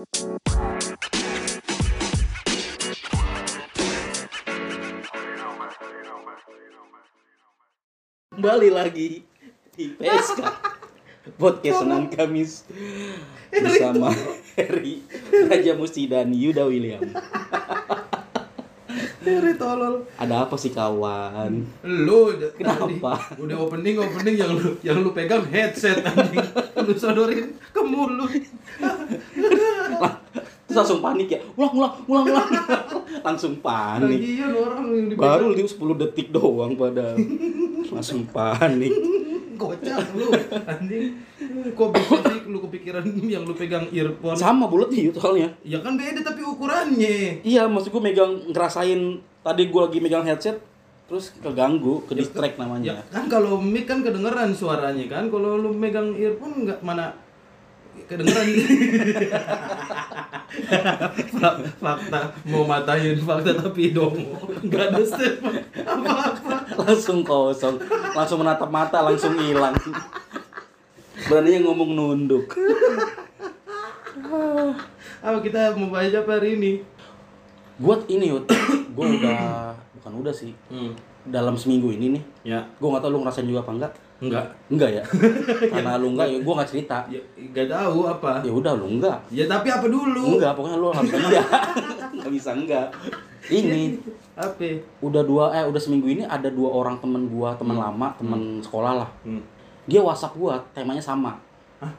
Kembali lagi di PSK Podcast Senin Kamis bersama Heri Raja Musti dan Yuda William. Dari tolol. Ada apa sih kawan? Lu udah- Kenapa? tadi Udah opening opening yang lu yang lu pegang headset anjing. Lu sodorin ke mulut. Terus langsung panik ya. Ulang ulang ulang ulang. langsung panik. Lagian orang yang dipegang Baru dia 10 detik doang pada langsung panik. Kocak lu anjing. Kok bisa sih lu kepikiran yang lu pegang earphone? Sama bulat sih soalnya. Ya kan beda tapi ukurannya. Iya, maksud gue megang ngerasain tadi gue lagi megang headset terus keganggu, ke distract Ya namanya. kan kalau mic kan kedengeran suaranya kan. Kalau lu megang earphone enggak mana kedengeran. Fak- fakta mau matahin fakta tapi dongo nggak ada statement apa-apa langsung kosong. Langsung menatap mata langsung hilang. Beraninya ngomong nunduk. Apa kita mau bahas apa hari ini? Gua ini Yud. Gua udah bukan udah sih. Hmm. dalam seminggu ini nih. Ya. Gua nggak tahu lu ngerasain juga apa enggak enggak enggak ya karena lu enggak ya gua nggak cerita ya nggak tahu apa ya udah lu enggak ya tapi apa dulu enggak pokoknya lu harus enggak nggak bisa enggak ini apa udah dua eh udah seminggu ini ada dua orang temen gua teman lama teman sekolah lah hmm. dia WhatsApp gua temanya sama Hah?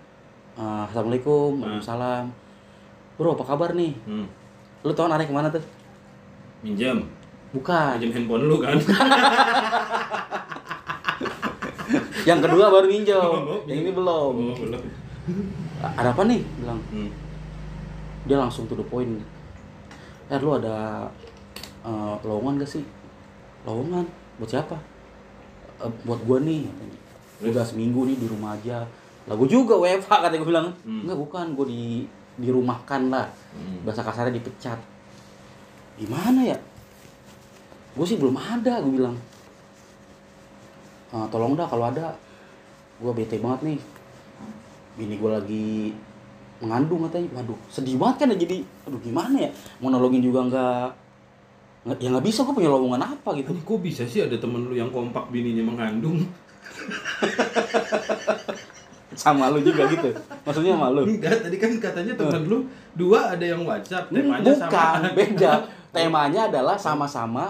Eh, Assalamualaikum, Hmm. Waalaikumsalam. Bro, apa kabar nih? Hmm. Lu tau anaknya ke mana tuh? minjem Bukan. minjem handphone lu kan Yang kedua baru. Oh, Yang ini belum. oh, belum Ada apa nih? Bilang. hmm. Dia langsung to the point. Eh, lu ada eh, lowongan gak sih? Lowongan? Buat siapa? "Eh, buat gua nih. katanya. Udah seminggu nih di rumah aja. Lah gua juga WFH kata gua bilang. Hmm. Enggak, bukan. Gua di dirumahkan lah. Hmm. bahasa kasarnya dipecat gimana ya gue sih belum ada gue bilang "Ah, tolong dah kalau ada. Gue bete banget nih. Bini gue lagi mengandung katanya. Waduh sedih banget kan ya jadi aduh gimana ya? Mau nolongin juga nggak? Ya nggak bisa gue punya lowongan apa gitu. Ini kok bisa sih ada temen lu yang kompak bininya mengandung? sama lu juga gitu? Maksudnya sama lu? Enggak, tadi kan katanya temen lu dua ada yang WhatsApp, temanya bukan sama. beda. temanya adalah sama-sama?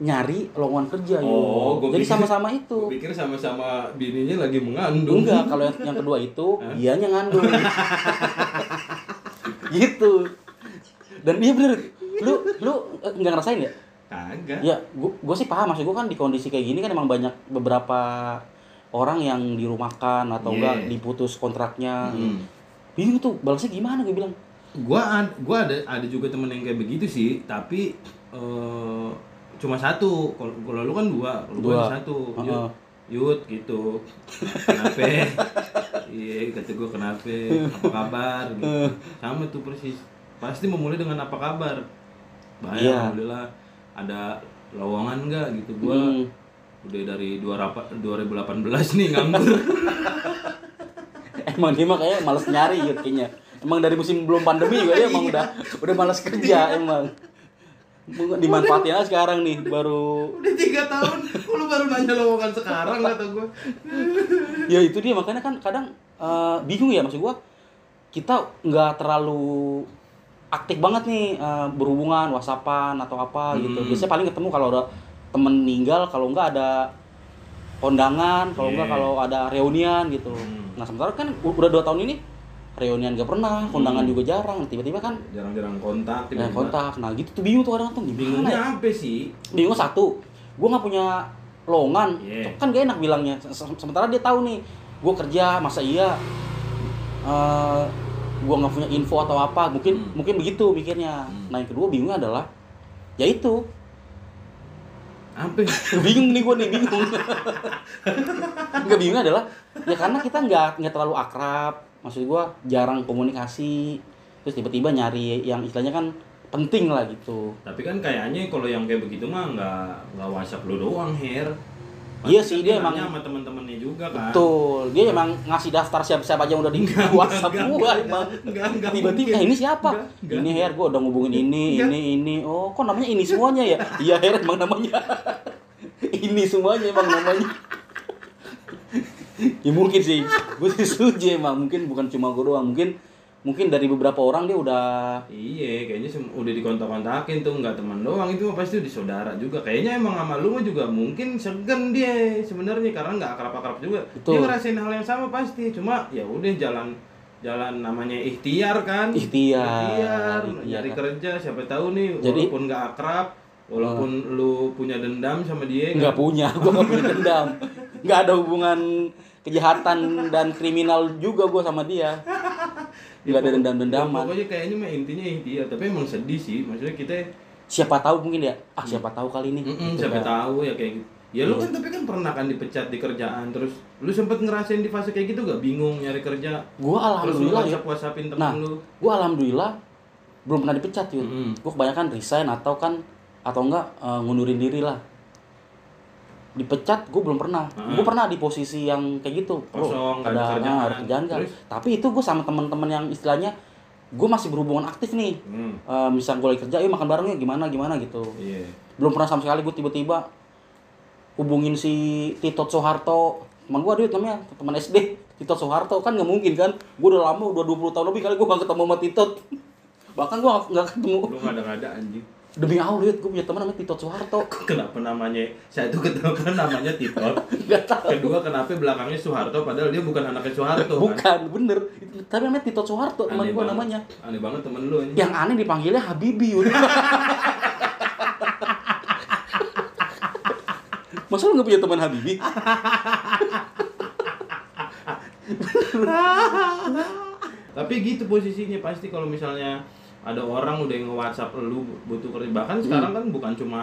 Nyari lowongan kerja Oh, yo. jadi sama-sama itu Gua pikir sama-sama bininya lagi mengandung. Enggak, kalau yang, yang kedua itu Hah? dianya ngandung. gitu. Dan iya bener, lu lu eh, nggak ngerasain ya? Kagak. Ya, gua, gua sih paham maksud gua kan di kondisi kayak gini kan emang banyak beberapa orang yang dirumahkan atau Yeah. enggak diputus kontraknya. Hmm. Bingung tuh, balasnya gimana gue bilang. Gua ad- gua ada ada juga temen yang kayak begitu sih, tapi eh, cuma satu. Kalau lu kan dua, kalau gua Dua. satu. Yud, Heeh. Yud gitu. Kenapa? Iya, kata gua kenapa? Apa kabar? Gitu. Sama tuh persis. Pasti memulai dengan apa kabar? Baik, Iya. alhamdulillah. Ada lowongan nggak gitu gua Hmm. udah dari 2 2018 nih nganggur Emang dia mah kayak males nyari gitu kayaknya. Emang dari musim belum pandemi juga dia emang udah udah males kerja emang. Dimanfaatin aja sekarang nih baru udah tiga tahun kok lu baru nanya lowongan sekarang kata gua ya itu dia makanya kan kadang eh, bingung ya maksud gua kita nggak terlalu aktif banget nih eh, berhubungan whatsappan atau apa gitu Hmm. biasanya paling ketemu kalau ada temen meninggal kalau nggak ada kondangan kalau nggak Yeah. kalau ada reunian gitu Hmm. nah sementara kan udah dua tahun ini reunian gak pernah kondangan Hmm. juga jarang. Tiba-tiba kan jarang-jarang kontak ya, kontak. Nah gitu tuh bingung tuh kadang tuh. Gimana ya bingungnya apa sih? Bingung satu gue nggak punya lowongan Iya. kan gak enak bilangnya. Se- sementara dia tahu nih gue kerja masa iya? Eh gue nggak punya info atau apa. Mungkin Hmm. mungkin begitu mikirnya. Hmm. nah yang kedua bingungnya adalah ya itu. Apa? Bingung nih gue nih bingung. Nggak bingungnya adalah ya karena kita nggak nggak terlalu akrab maksud gue jarang komunikasi terus tiba-tiba nyari yang istilahnya kan penting lah gitu tapi kan kayaknya kalau yang kayak begitu mah nggak nggak whatsapp lu doang her Pasti Iya sih, dia emang- sama teman-temannya juga kan. Betul, dia emang ngasih daftar siapa-siapa aja yang udah di WhatsApp enggak, gua enggak, emang. enggak, enggak Tiba-tiba, eh ini siapa? Enggak, enggak. Ini Her, gua udah ngubungin ini, Enggak. ini, ini. Oh, kok namanya ini semuanya ya? Iya Her, emang namanya. ini semuanya emang namanya. ya mungkin sih, gue sih setuju emang. Mungkin bukan cuma gue doang, mungkin mungkin dari beberapa orang dia udah Iya, kayaknya udah dikontak-kontakin tuh nggak teman doang itu pasti udah saudara juga. Kayaknya emang sama lu juga mungkin segen dia sebenarnya karena nggak akrab-akrab juga. Betul. Dia ngerasain hal yang sama pasti. Cuma ya udah jalan jalan namanya ikhtiar kan. Ikhtiar, Ikhtiar, ikhtiar nyari kan. kerja siapa tahu nih Jadi- walaupun nggak akrab, walaupun lu punya dendam sama dia nggak kan. punya, gue nggak punya dendam, nggak ada hubungan kejahatan dan kriminal juga gue sama dia, nggak ada Ya, dendam-dendaman. pokoknya kayaknya mah intinya ikhtiar, tapi emang sedih sih. Maksudnya kita Siapa tahu mungkin ya, ah siapa tahu kali ini. Gitu siapa kan. tahu ya kayak gitu. Ya lu kan tapi kan pernah kan dipecat di kerjaan terus lu sempet ngerasain di fase kayak gitu gak bingung nyari kerja Gue terus lu alhamdulillah ya. Temen Nah, lu gue alhamdulillah belum pernah dipecat yuk. Mm-mm. Gue kebanyakan resign atau kan atau enggak eh, ngundurin diri lah. Dipecat gue belum pernah. Ah. Gue pernah di posisi yang kayak gitu. Bro, Kosong, nggak ada kerjaan. ah, ada kerjaan nggak? Terus? Tapi itu gue sama teman-teman yang istilahnya gue masih berhubungan aktif nih. Hmm, Eh, misal gue lagi kerja, yuk makan bareng yuk gimana gimana gitu. iya. Belum pernah sama sekali gue tiba-tiba hubungin si Tito Soeharto teman gue duit namanya teman SD Tito Soeharto kan nggak mungkin kan gue udah lama udah 20 tahun lebih kali gue gak ketemu sama Tito bahkan gue gak, nggak ketemu Lu gak ada ada anjing. Demi Allah duit gue punya teman namanya Tito Soeharto Kenapa namanya? Saya tuh ketemu kan namanya Tito. tahu Kedua kenapa belakangnya Soeharto padahal dia bukan anaknya Soeharto kan. bukan bener Itu- tapi namanya Tito Soeharto teman gue namanya Aneh banget temen lu anjing. yang aneh dipanggilnya Habibi udah masa lu gak punya teman Habibi Tapi gitu posisinya pasti kalau misalnya ada orang udah nge-WhatsApp lu butuh kerja. Bahkan sekarang kan bukan cuma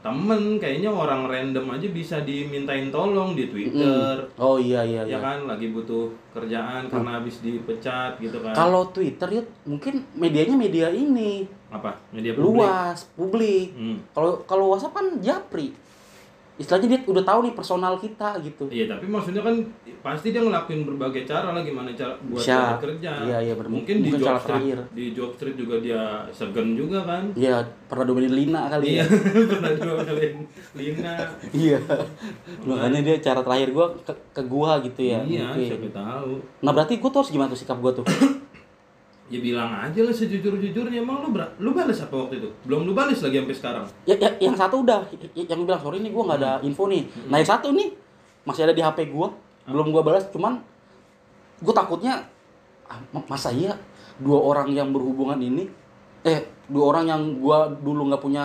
temen, kayaknya orang random aja bisa dimintain tolong di Twitter. oh iya iya Ya iya kan lagi butuh kerjaan karena habis dipecat gitu kan. kalau Twitter ya mungkin medianya media ini apa? Media publik. luas publik Hmm. kalau kalau WhatsApp kan japri istilahnya dia udah tahu nih personal kita gitu Iya, tapi maksudnya kan pasti dia ngelakuin berbagai cara lah gimana cara buat Bisa. kerja. Iya, iya, bener. Mungkin di job street, terakhir. di job street juga dia segen juga kan. ya pernah domain Lina kali Iya, ya pernah dua kali Lina. iya makanya dia cara terakhir gua ke, ke gua gitu ya iya, mungkin. siapa tahu. nah berarti gua tuh harus gimana tuh sikap gua tuh Ya bilang aja lah sejujur-jujurnya. Emang lu ber- lu balas apa waktu itu? Belum lu balas lagi sampai sekarang. ya, ya yang satu udah. Y- y- yang bilang sorry nih gua nggak ada info nih. Nah yang satu nih masih ada di HP gua. Belum gua balas cuman gua takutnya ah, ma- masa iya dua orang yang berhubungan ini eh dua orang yang gua dulu nggak punya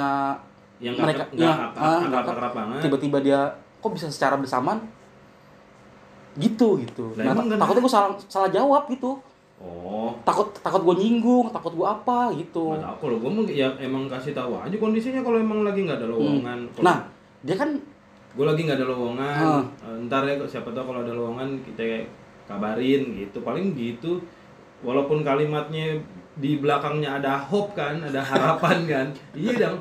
Yang mereka ya, ah, tiba-tiba dia kok bisa secara bersamaan? Gitu gitu. Nah, kan- takutnya gue salah salah jawab gitu Oh, takut takut gue nyinggung takut gue apa gitu. Nggak tahu kalau gua mah ya emang kasih tahu aja kondisinya kalau emang lagi nggak ada lowongan. Kalau- nah dia kan gue lagi nggak ada lowongan. Eh, ntar ya siapa tahu kalau ada lowongan kita kabarin gitu. Paling gitu walaupun kalimatnya di belakangnya ada hope kan ada harapan kan. Iya dong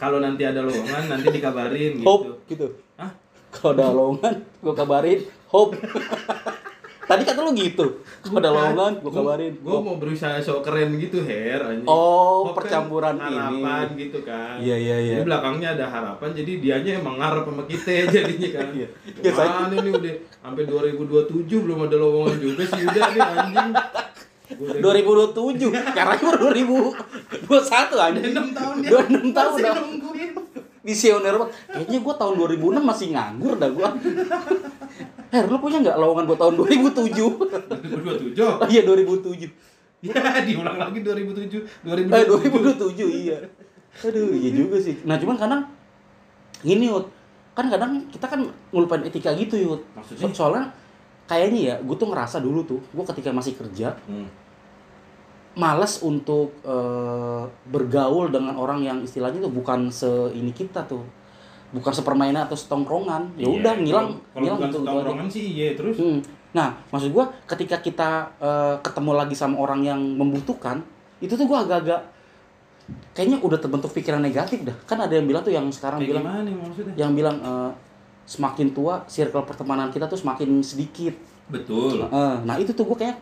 kalau nanti ada lowongan nanti dikabarin gitu hope gitu. Hah? kalau ada lowongan gue kabarin hope tadi kata lu gitu. Kalau ada lowongan gue kabarin. gue mau berusaha sok keren gitu her anjing. Oh, Hope percampuran kan ini. harapan gitu kan. Iya, iya, iya. Jadi belakangnya ada harapan jadi dianya emang ngarep sama kita jadinya kan. Iya. Iya, saya- Mana nih udah sampai 2027 belum ada lowongan juga sih udah nih anjing. Gua udah 2027 caranya baru 2021 aja udah 6 tahun dia 26 tahun masih nungguin. Visioner banget kayaknya gue tahun 2006 masih nganggur dah gue Her, lu punya nggak lowongan buat tahun 2007? 2027 Oh iya 2007. ya diulang lagi 2007 Eh 2027 2007 iya. Aduh, iya juga sih. Nah, cuman kadang gini, Yud. Kan kadang kita kan ngelupain etika gitu, Yud. Maksudnya? So- Soalnya kayaknya ya, gue tuh ngerasa dulu tuh, gue ketika masih kerja, Hmm. malas untuk eh, bergaul dengan orang yang istilahnya tuh bukan se ini kita tuh. Bukan sepermainan atau setongkrongan. Ya Iya, udah ngilang, kalau- kalau ngilang bukan gitu, gitu aja. tongkrongan sih iya terus Hmm. Nah, maksud gua ketika kita eh, ketemu lagi sama orang yang membutuhkan, itu tuh gua agak-agak kayaknya udah terbentuk pikiran negatif dah. Kan ada yang bilang tuh yang sekarang kayak bilang gimana maksudnya yang bilang eh, semakin tua circle pertemanan kita tuh semakin sedikit betul Heeh, nah itu tuh gue kayak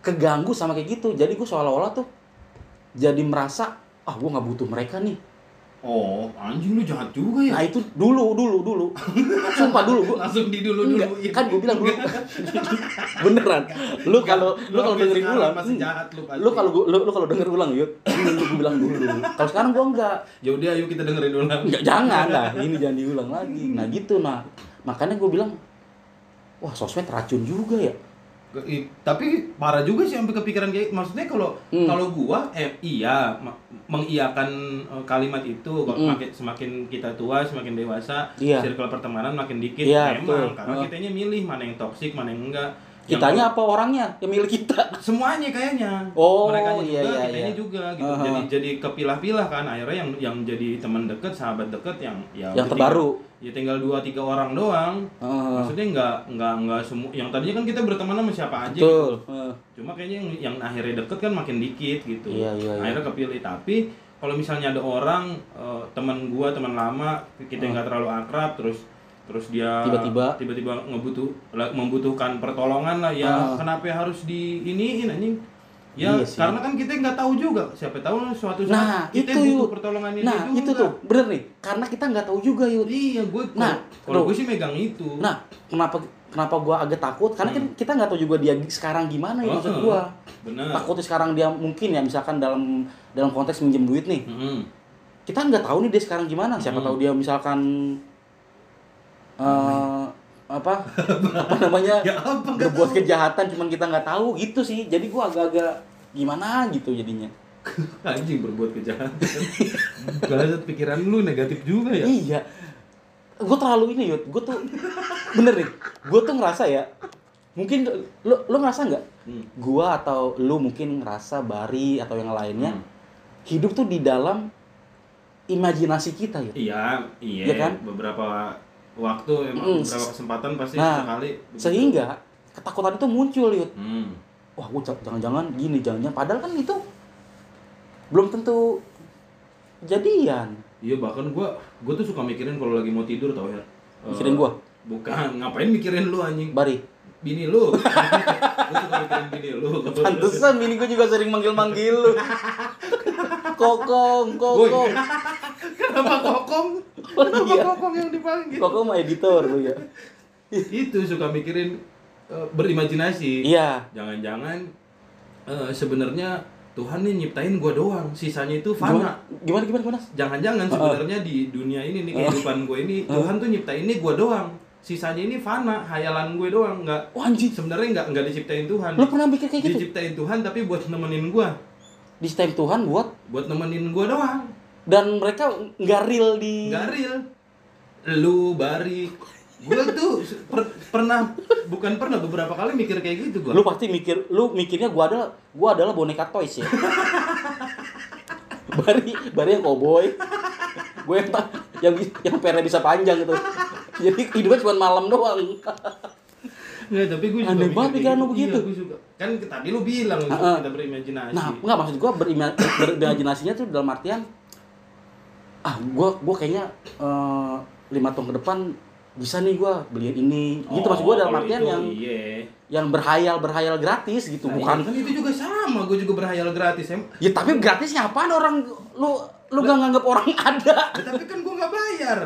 keganggu sama kayak gitu jadi gue seolah-olah tuh jadi merasa ah gue nggak butuh mereka nih oh anjing lu jahat juga ya? Nah itu dulu dulu dulu. Sumpah dulu gue langsung di dulu. Enggak, dulu kan gue bilang dulu. Beneran. Lu kalau lu kalau dengerin ulang masih jahat lu pasti. lu kalau gua- lu, lu kalau denger ulang yuk lu gue bilang dulu. Kalau sekarang gue enggak. Ya udah ayo kita dengerin ulang. Enggak jangan lah. Ini jangan diulang lagi. Nah gitu nah. Makanya gue bilang wah sosmed racun juga ya tapi parah juga sih sampai kepikiran kayak maksudnya kalau Hmm. kalau gua eh iya mengiyakan eh, kalimat itu Hmm. makin semakin kita tua semakin dewasa Iya. circle pertemanan makin dikit Iya, memang betul. karena Heeh. kitanya milih mana yang toksik mana yang enggak kitanya apa orangnya? Yang milik kita. Semuanya kayaknya. Oh, mereka iya, juga iya, kitanya iya. juga gitu. Aha. jadi jadi kepilah-pilah kan. Akhirnya yang yang jadi teman deket sahabat deket yang ya yang terbaru. Tinggal- ya tinggal dua tiga orang doang. Heeh. maksudnya nggak nggak nggak semua yang tadinya kan kita berteman sama siapa aja betul. Gitu. Heeh. cuma kayaknya yang yang akhirnya deket kan makin dikit gitu. Iya, iya, iya. akhirnya kepilih. Tapi kalau misalnya ada orang eh, teman gua teman lama kita nggak terlalu akrab terus terus dia Tiba-tiba. tiba-tiba ngebutuh membutuhkan pertolongan lah ya Ah. kenapa harus di iniin anjing ya Iya sih. karena kan kita nggak tahu juga siapa tahu suatu saat nah kita itu butuh pertolongan ini nah juga. itu tuh bener nih karena kita nggak tahu juga yuk iya gue Nah, kalau gue sih megang itu nah kenapa kenapa gua agak takut karena kan kita nggak tahu juga dia sekarang gimana ya maksud Heeh. gua benar takutnya sekarang dia mungkin ya misalkan dalam dalam konteks minjem duit nih Mm-mm. kita nggak tahu nih dia sekarang gimana siapa Hmm. tahu dia misalkan eh apa? Apa namanya? Ya apa berbuat tahu? kejahatan cuman kita nggak tahu gitu sih. Jadi gua agak-agak gimana gitu jadinya. Anjing berbuat kejahatan. Balasat pikiran lu negatif juga ya? Iya. Gue terlalu ini yud. Gue tuh bener nih. Gue tuh ngerasa ya mungkin lo lo ngerasa nggak? Hmm. gua atau lu mungkin ngerasa bari atau yang lainnya Hmm. hidup tuh di dalam imajinasi kita ya iya iya. Iya kan? beberapa waktu emang Mm, beberapa kesempatan pasti Nah, sekali begitu. sehingga ketakutan itu muncul yud. Hmm. wah gue jangan-jangan gini jangan-jangan padahal kan itu belum tentu jadian. Iya bahkan gua gua tuh suka mikirin kalau lagi mau tidur tau ya. Eh, Mikirin gua? bukan. Ngapain mikirin lu anjing? Bari. Bini lu. Gua suka mikirin bini lu. Pantesan ini gue juga sering manggil-manggil lu. Kokong kokong kenapa kokong? Oh, kenapa iya. kokong yang dipanggil? Kokong mah editor lu ya. Itu suka mikirin eh, berimajinasi. Iya. Jangan-jangan eh, sebenarnya Tuhan nih nyiptain gua doang. Sisanya itu fana. Gimana? Gimana gimana, gimana? jangan-jangan sebenarnya di dunia ini nih kehidupan gue ini Tuhan tuh nyiptain ini gua doang. Sisanya ini fana hayalan gue doang. Nggak oh anjing. sebenarnya nggak nggak diciptain Tuhan. Lu pernah mikir kayak gitu? Diciptain Tuhan tapi buat nemenin gua. Di time Tuhan buat? Buat nemenin gua doang dan mereka nggak real di nggak real lu bari gua tuh per- pernah bukan pernah beberapa kali mikir kayak gitu gua lu pasti mikir lu mikirnya gua adalah gua adalah boneka toys ya bari bari yang cowboy gue yang yang yang pernya bisa panjang gitu jadi hidupnya cuma malam doang Nggak, tapi gue juga Aneh banget pikiran lu gitu. begitu. Iya, gue suka. Kan tadi lu bilang untuk Heeh. kita berimajinasi. nah nggak maksud gua berima- berimajinasinya tuh dalam artian ah gua gua kayaknya eh, lima tahun ke depan bisa nih gua beliin ini gitu maksud gua dalam kalau artian itu, yang iya. yang berhayal berhayal gratis gitu Nah, bukan iya, kan itu juga sama, gue juga berhayal gratis. Em. Ya tapi gratisnya apaan orang lu lu gak nganggap orang ada. Ya, tapi kan gue nggak bayar.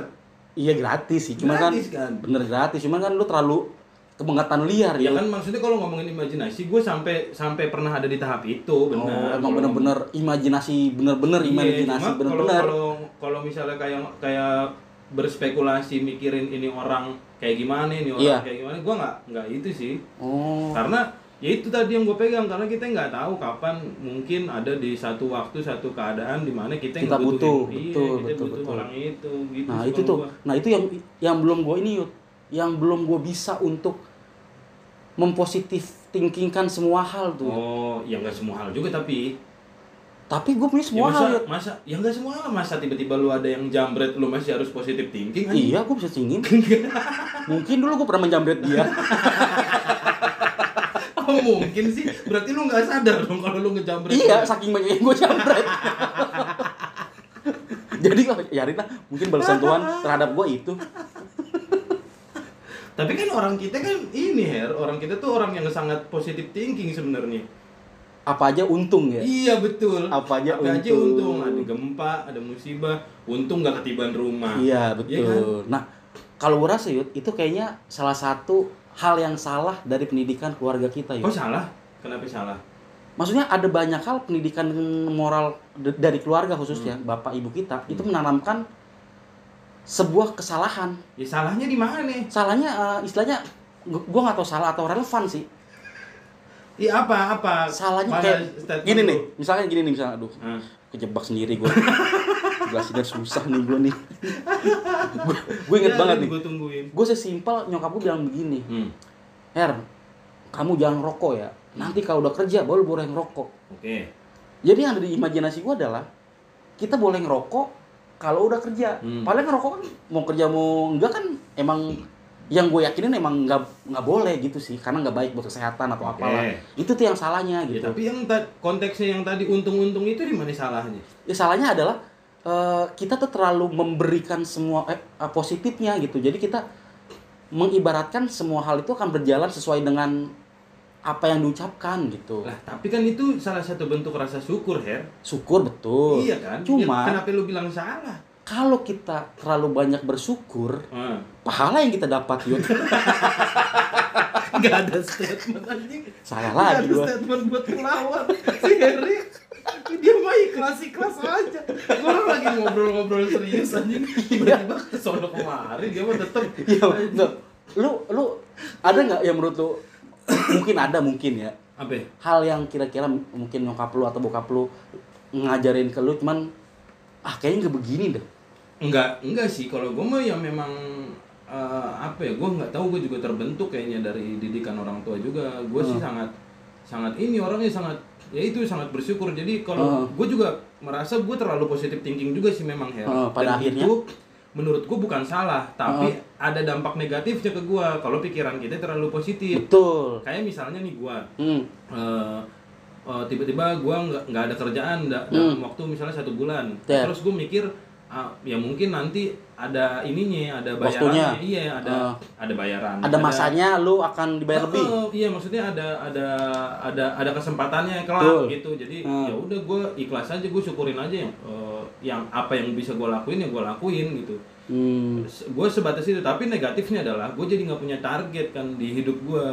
Iya gratis sih, cuma Gratis kan. bener gratis, cuman kan lu terlalu kebangatan liar Ya ya. kan maksudnya kalau ngomongin imajinasi, gue sampai sampai pernah ada di tahap itu, Oh, benar. emang bener-bener imajinasi bener-bener Iya, imajinasi bener-bener. kalau kalau misalnya kayak kayak berspekulasi mikirin ini orang kayak gimana, ini orang Iya. kayak gimana, gue nggak nggak itu sih. Oh. karena ya itu tadi yang gue pegang karena kita nggak tahu kapan mungkin ada di satu waktu satu keadaan di mana kita, Kita ngebutuhin- butuh, iya, betul, kita betul, butuh betul. orang itu gitu Nah, itu tuh. gua. Nah, itu yang yang belum gue ini Yud. Yang belum gue bisa untuk mempositif thinkingkan semua hal tuh. oh ya nggak semua hal juga tapi Tapi gue punya ya semua masa hal. Masa ya nggak semua hal masa tiba-tiba lu ada yang jambret lu masih harus positif thinking kan Iya, gue bisa tingin. Mungkin dulu gue pernah menjamret dia. oh mungkin sih berarti lu nggak sadar dong kalau lu ngejambret iya, dia. saking banyaknya gue jambret. Jadi ya Rita, mungkin balasan Tuhan terhadap gue itu. Tapi kan orang kita kan ini Her, orang kita tuh orang yang sangat positive thinking sebenarnya. Apa aja untung ya. Iya betul. Apa aja aja untung. untung. Ada gempa, ada musibah, untung nggak ketiban rumah. Iya Iya betul. Nah kalau gue rasa Yud, itu kayaknya salah satu hal yang salah dari pendidikan keluarga kita Yud. Oh salah? Kenapa salah? Maksudnya ada banyak hal pendidikan moral dari keluarga khususnya bapak ibu kita itu menanamkan sebuah kesalahan. Ya salahnya di mana nih? Salahnya eh, istilahnya gu- gua nggak tahu salah atau relevan sih. Iya apa apa? Salahnya Mana kayak gini nih, misalnya gini nih misalnya aduh Hah? kejebak sendiri gua. Jelasinnya susah nih gua nih. gue inget Ya, banget nih. Gue tungguin. Gue sesimpel nyokap gue bilang begini, Hmm. Her, kamu jangan rokok ya. Nanti kalau udah kerja baru boleh ngerokok. Oke. Jadi yang ada di imajinasi gue adalah kita boleh ngerokok kalau udah kerja. Hmm. Paling ngerokok kan mau kerja mau enggak kan emang yang gue yakinin emang nggak nggak boleh gitu sih karena nggak baik buat kesehatan atau Oke. apalah. Itu tuh yang salahnya Ya, gitu. tapi yang konteksnya yang tadi untung-untung itu di mana salahnya? Ya salahnya adalah eh, kita tuh terlalu memberikan semua eh, eh, positifnya gitu. Jadi kita mengibaratkan semua hal itu akan berjalan sesuai dengan apa yang diucapkan gitu. Lah, tapi kan itu salah satu bentuk rasa syukur, Her. Syukur betul. Iya kan? Cuma Ya, kenapa lu bilang salah? kalau kita terlalu banyak bersyukur, Ah. pahala yang kita dapat yuk. Gak ada statement anjing. Salah Gak lagi ada gua. statement buat melawan. Si Harry dia mah ikhlas-ikhlas aja. Gua lagi ngobrol-ngobrol serius anjing. Tiba-tiba ke sono kemari dia mah tetep Iya. Lu lu ada nggak yang menurut lu mungkin ada mungkin ya apa? ya? hal yang kira-kira mungkin nyokap lu atau bokap lu ngajarin ke lu cuman ah kayaknya nggak begini deh. Enggak, enggak sih. Kalau gue mah yang memang eh, apa ya? Gue nggak tahu. Gue juga terbentuk kayaknya dari didikan orang tua juga. Gue sih Hmm. sangat sangat ini orangnya sangat ya itu sangat bersyukur. Jadi kalau Hmm. gue juga merasa gue terlalu positif thinking juga sih memang Her. Hmm, pada Dan akhirnya? itu menurut gue bukan salah, tapi Hmm. ada dampak negatifnya ke gue kalau pikiran kita terlalu positif. Betul. Kayak misalnya nih gue Hmm. eh, eh, tiba-tiba gua nggak nggak ada kerjaan da- Hmm. dalam waktu misalnya satu bulan Ya. terus gue mikir ah, ya mungkin nanti ada ininya ada Waktunya. bayarannya iya ada Ah. ada bayaran Ada masanya lu akan dibayar lebih. oh, iya maksudnya ada ada ada ada kesempatannya kelak gitu jadi Hmm. ya udah gue ikhlas aja gue syukurin aja yang eh, yang apa yang bisa gue lakuin ya gue lakuin gitu Hmm. gue sebatas itu tapi negatifnya adalah gue jadi nggak punya target kan di hidup gue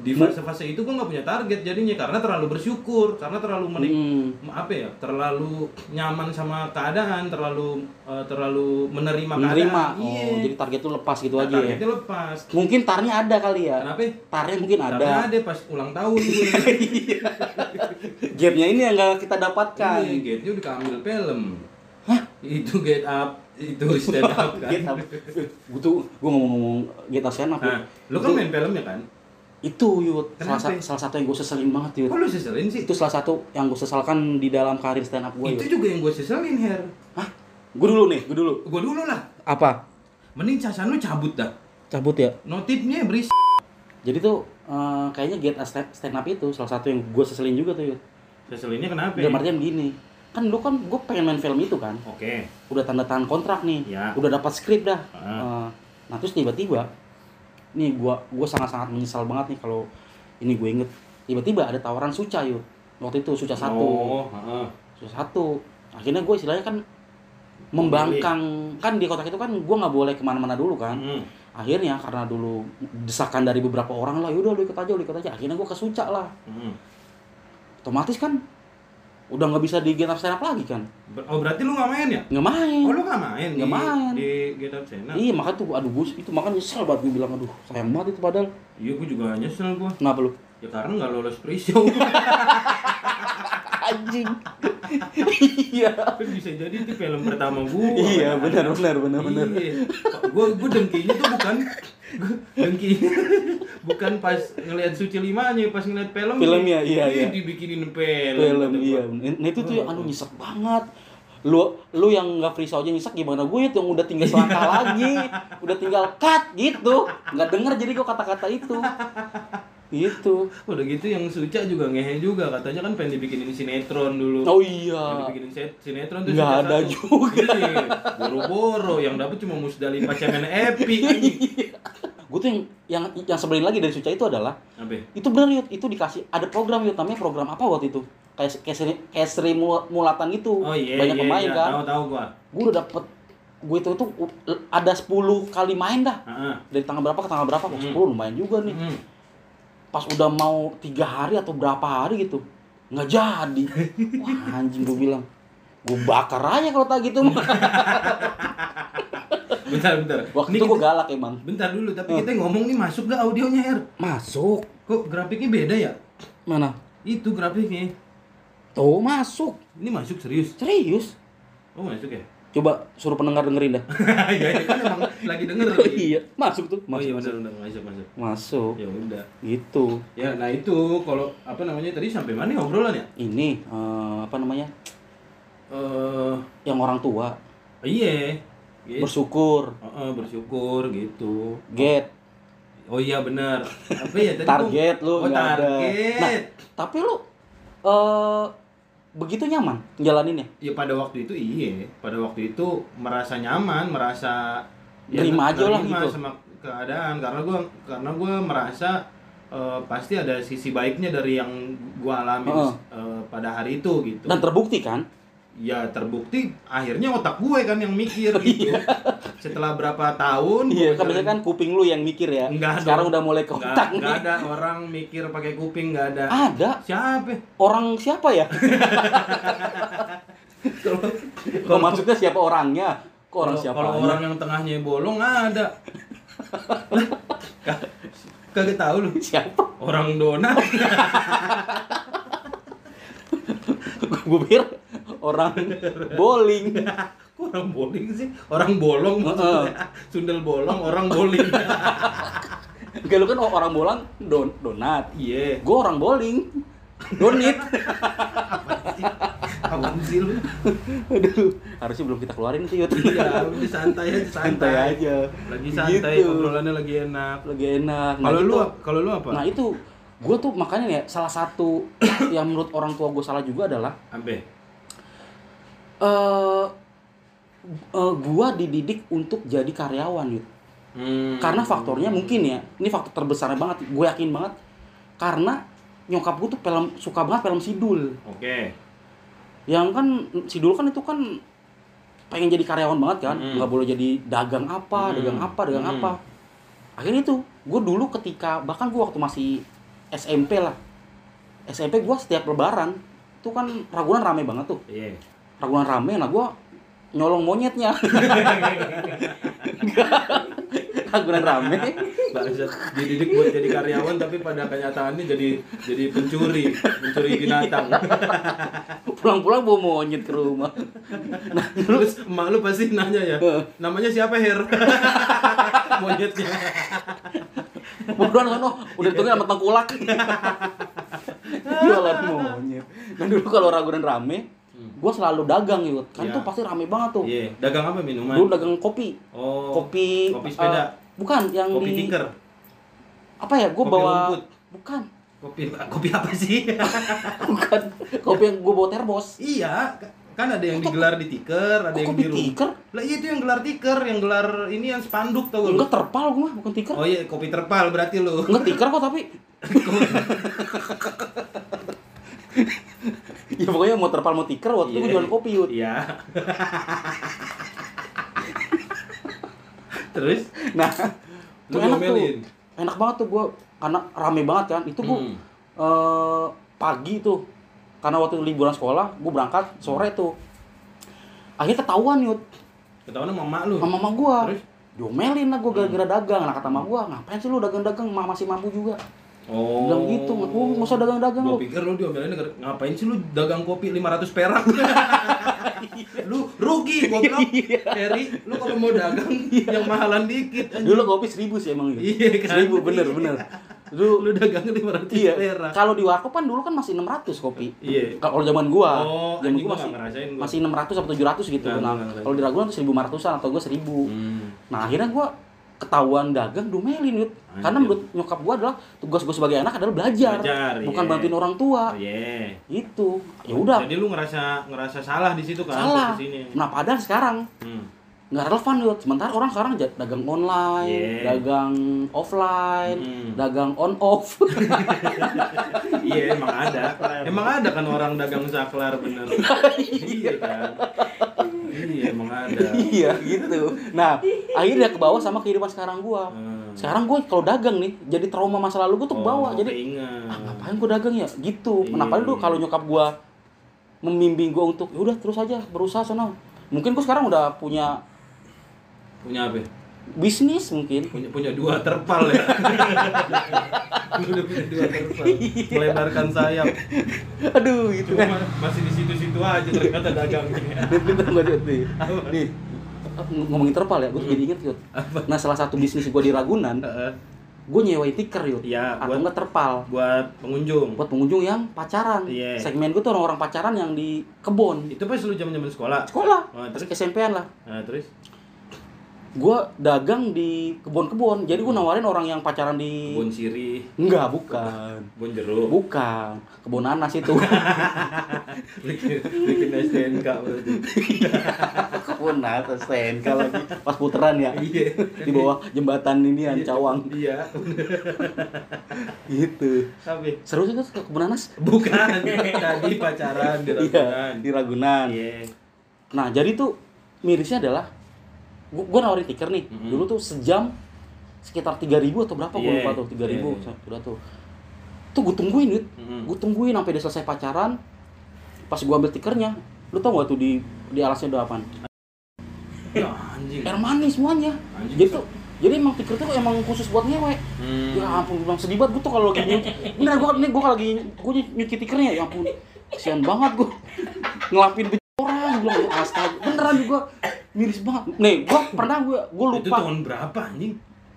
di fase-fase itu gue nggak punya target jadinya karena terlalu bersyukur karena terlalu menik Hmm. apa ya terlalu nyaman sama keadaan terlalu eh, terlalu menerima, Menerima. keadaan Oh, iya jadi target lu lepas gitu Nah, aja ya. targetnya lepas Mungkin tarnya ada kali ya. kenapa Tarnya mungkin ada. ada pas ulang tahun gue Gapnya ini yang gak kita dapatkan. Iya, gate-nya udah keambil film. Hah? Itu get up, itu stand up kan. Get up. Gue tuh gue ngomong-ngomong get up stand up. Nah, lu kan main filmnya kan? Itu yut salah, sa- salah satu yang gue seselin banget yut. Kok lu seselin sih? Itu salah satu yang gue sesalkan di dalam karir stand up gue Itu juga yang gue seselin, Her. Hah? Gue dulu nih, gue dulu. Gue dulu lah. Apa? Mending casan lu cabut dah. Cabut ya. Notifnya beris. Jadi tuh eh, kayaknya get up stand up itu salah satu yang gue seselin juga tuh yut. Seselinnya kenapa? Dalam artian begini. Kan lu kan gue pengen main film itu kan. Oke. Udah tanda tangan kontrak nih. Ya. Udah dapat skrip dah. Ah. Eh, nah terus tiba-tiba nih gua gua sangat-sangat menyesal banget nih kalau ini gue inget. Tiba-tiba ada tawaran suca yuk waktu itu suca satu. Oh, heeh. suca satu. Akhirnya gue istilahnya kan membangkang. Kan di kotak itu kan gue nggak boleh ke mana-mana dulu kan. Hmm. akhirnya karena dulu desakan dari beberapa orang lah yaudah lu ikut aja lu ikut aja. Akhirnya gue ke suca lah. Hmm. otomatis kan udah nggak bisa di get up stand up lagi kan Oh, berarti lu nggak main ya? nggak main Oh, lu nggak main Nggak main. di Get Up Channel? iya makanya tuh aduh gue itu makanya nyesel banget gue bilang aduh sayang banget itu padahal Iya, gue juga nyesel gue. kenapa lu Ya karena nggak lolos pre-show. anjing iya kan bisa jadi itu film pertama gua iya kan? benar benar benar benar iya gua gua dengkinya tuh bukan gua dengkinya bukan pas ngelihat suci limanya pas ngelihat film. Filmnya, iya, Ih, iya. dibikinin film film kata iya. Nah itu tuh anu nyesek banget. Lu lu yang nggak free aja nyesek gimana gue itu yang udah tinggal selangkah lagi? Udah tinggal cut gitu. Nggak denger jadi gue kata-kata itu gitu udah gitu yang suca juga ngehe juga katanya kan pengen dibikinin sinetron dulu oh Pengen iya dibikinin sinetron tuh Nggak ada satu. juga. Iya, boro-boro yang dapet cuma Musdalifah cemen epi anjing. gue tuh yang yang yang sebelin lagi dari Suca itu adalah Apa? itu bener Yud, itu dikasih ada program Yud namanya program apa waktu itu kayak kayak seri, kayak seri Mul- mulatan gitu Oh iya, banyak iya, pemain iya. kan Tahu tahu gua. gue udah dapet gue itu tuh ada 10 kali main dah Heeh. dari tanggal berapa ke tanggal berapa kok Hmm. 10 lumayan juga nih Hmm. Pas udah mau tiga hari atau berapa hari gitu nggak jadi wah anjing gue bilang gue bakar aja kalau tak gitu mah Bentar, bentar. waktu Ini itu gue galak emang Bentar dulu, tapi Oh. kita ngomong nih masuk gak audionya, Er? masuk Kok grafiknya beda ya? mana Itu grafiknya. tuh masuk Ini masuk serius. serius Oh, masuk ya? Coba suruh pendengar dengerin dah ya, ya kan emang lagi denger oh, lagi. iya masuk tuh Oh iya masuk benar masuk masuk. masuk Ya udah. gitu Ya, nah itu kalau apa namanya tadi sampai mana obrolan ya? ini eh, apa namanya Eh, yang orang tua iya. Gitu. bersyukur Heeh, bersyukur gitu. get Oh iya benar. Apa ya tadi target lu Oh, nggak ada. target. Nah, tapi lu eh begitu nyaman ngejalaninnya Ya pada waktu itu iya, pada waktu itu merasa nyaman, merasa Terima aja lah gitu. sama keadaan karena gua karena gua merasa eh, pasti ada sisi baiknya dari yang gua alami Heeh. eh, pada hari itu gitu. dan terbukti kan ya terbukti akhirnya otak gue kan yang mikir gitu. Setelah berapa tahun iya kan biasanya kan kuping lu yang mikir ya Enggak sekarang dong. udah mulai ke otak nggak nih ada orang mikir pakai kuping nggak ada. ada Siapa? orang siapa ya Kalau maksudnya siapa orangnya kok orang Kalau- siapa Kalau orang yang tengahnya bolong ada. Kagak tahu lu. siapa Orang donat. Gue pikir orang bowling orang bowling sih? Orang bolong maksudnya. Sundel bolong, orang bowling. Gak lu kan orang bolang don donat Iya. gue orang bowling donit Apaan sih lu? aduh harusnya belum kita keluarin sih Yud. Iya, udah santai aja, santai. santai aja Lagi santai, Gitu. obrolannya lagi enak. lagi enak Nah, Kalau lu, gitu. kalau lu apa? nah itu gue tuh makanya ya salah satu yang menurut orang tua gue salah juga adalah Ampe. eh eh, gua dididik untuk jadi karyawan yuk Hmm. karena faktornya mungkin ya ini faktor terbesarnya banget gue yakin banget karena nyokap gue tuh film suka banget film sidul Oke. yang kan sidul kan itu kan pengen jadi karyawan banget kan Mm. nggak boleh jadi dagang apa Mm. dagang apa dagang Mm. apa akhirnya itu gue dulu ketika bahkan gue waktu masih SMP lah SMP gue setiap lebaran itu kan Ragunan rame banget tuh Iya. Ragunan rame nah gue nyolong monyetnya Ragunan rame Bangsat, dididik buat jadi karyawan tapi pada kenyataannya jadi jadi pencuri, pencuri binatang. pulang-pulang bawa monyet ke rumah Terus emak lu pasti nanya ya, namanya siapa Her? Monyetnya. Bodoh kan oh, udah ditungguin sama tengkulak. Jualan monyet. Nah dulu kalau Ragunan rame, gua selalu dagang yuk. Kan Iya. tuh pasti rame banget tuh. Iya, dagang apa minuman? Dulu dagang kopi. Oh. Kopi Kopi sepeda. eh, bukan yang kopi di tinker. apa ya? Gua Kopi bawa rumput. bukan. Kopi kopi apa sih? Bukan. Kopi yang gua bawa terbos. iya, kan ada yang digelar di tiker, ada Kok yang di tiker? Lah iya itu yang gelar tiker, yang gelar ini yang spanduk tau gak? Enggak terpal gua mah, bukan tiker. Oh iya, kopi terpal berarti lu. Enggak tiker kok tapi. ya pokoknya mau terpal mau tiker waktu itu gua Iya. jualan kopi yuk. Iya. Terus Nah, Lu tuh enak tuh. Enak banget tuh gua karena rame banget kan. Itu gua Hmm. eh, pagi tuh. Karena waktu liburan sekolah, gua berangkat sore tuh. Akhirnya ketahuan yut ketahuan sama emak lu. sama mama gua. Terus? Diomelin lah gua gara-gara dagang. Nah kata mama gua, ngapain sih lu dagang-dagang? Mak masih mampu juga. Oh. Bilang gitu, nggak gua nggak usah dagang-dagang Gua lu. pikir lu diomelin ngapain sih lu dagang kopi 500 perak? lu rugi goblok. Iya. Heri, lu kalau mau dagang yang mahalan dikit anjing. Dulu kopi seribu sih emang gitu. Iya kan? Seribu bener bener. Dulu lu dagang 500 iya. perak. Kalau di warkop kan dulu kan masih 600 kopi. Iya. Kalau zaman gua, Oh, zaman gua gua masih gua. masih 600 atau 700 gitu. Nggak, Nah, ngerasain. kalau di Ragunan tuh 1500-an atau gua 1000. Hmm. Nah akhirnya gue ketahuan dagang domelin Yud. Karena menurut nyokap gue adalah tugas gue sebagai anak adalah belajar, Belajar, bukan iya. bantuin orang tua. Oh, iya. Itu ya udah Jadi lu ngerasa ngerasa salah di situ kan salah. Nah padahal sekarang Hmm. Nggak relevan yuk sementara orang sekarang dagang online Yeah. dagang offline Mm. dagang on off Iya emang ada. Emang ada kan orang dagang saklar bener. iya kan. Iya emang ada. iya gitu nah akhirnya ke bawah sama kehidupan sekarang gua Hmm. sekarang gue kalau dagang nih jadi trauma masa lalu gue tuh ke bawah Oh, jadi keinget. ah, ngapain gue dagang ya gitu Iya. kenapa dulu kalau nyokap gue membimbing gue untuk ya udah terus aja berusaha sana mungkin gue sekarang udah punya punya apa? bisnis mungkin Punya punya dua terpal ya. Udah punya dua terpal. Melebarkan sayap. aduh gitu Cuma kan ma- masih di situ-situ aja ternyata dagangnya. Bentar gue lihat nih nih ng- ngomongin terpal ya gue jadi inget yud nah salah satu bisnis gue di Ragunan gue nyewain tiker yud Iya, atau enggak terpal buat pengunjung. buat pengunjung yang pacaran Iya. segmen gue tuh orang-orang pacaran yang di kebon Itu pas lu zaman-zaman sekolah. sekolah Oh, terus? SMP-an lah Nah, terus gue dagang di kebun-kebun. Jadi gue nawarin orang yang pacaran di kebun sirih, enggak bukan. Kebun jeruk. bukan. Kebun nanas itu. Bikin bikin STNK kebun nanas sen kalau pas puteran ya. Iya. di bawah jembatan ini yang cawang. Iya. gitu. Tapi seru sih ke kebun nanas? Bukan. Tadi pacaran di iya Ragunan. di Ragunan. Iya. nah jadi tuh mirisnya adalah gua, gua nawarin tiker nih Mhm. dulu tuh sejam sekitar 3000 atau berapa gua Iya, lupa tuh 3000 iya. udah tuh tuh gue tungguin Wid. Mhm. gue tungguin sampai dia selesai pacaran pas gua ambil tikernya lu tau gak tuh di di alasnya udah apaan Ya anjing. air manis semuanya Anjing. jadi tuh jadi emang tiker tuh emang khusus buat ngewe Hmm. ya ampun bilang sedih banget gue tuh kalau lagi nyuci bener gue ini gue lagi gue nyuci tikernya ya ampun kasihan banget gue ngelapin orang gue bilang astaga beneran juga miris banget nih gue pernah gue gue Itu lupa tahun berapa anjing?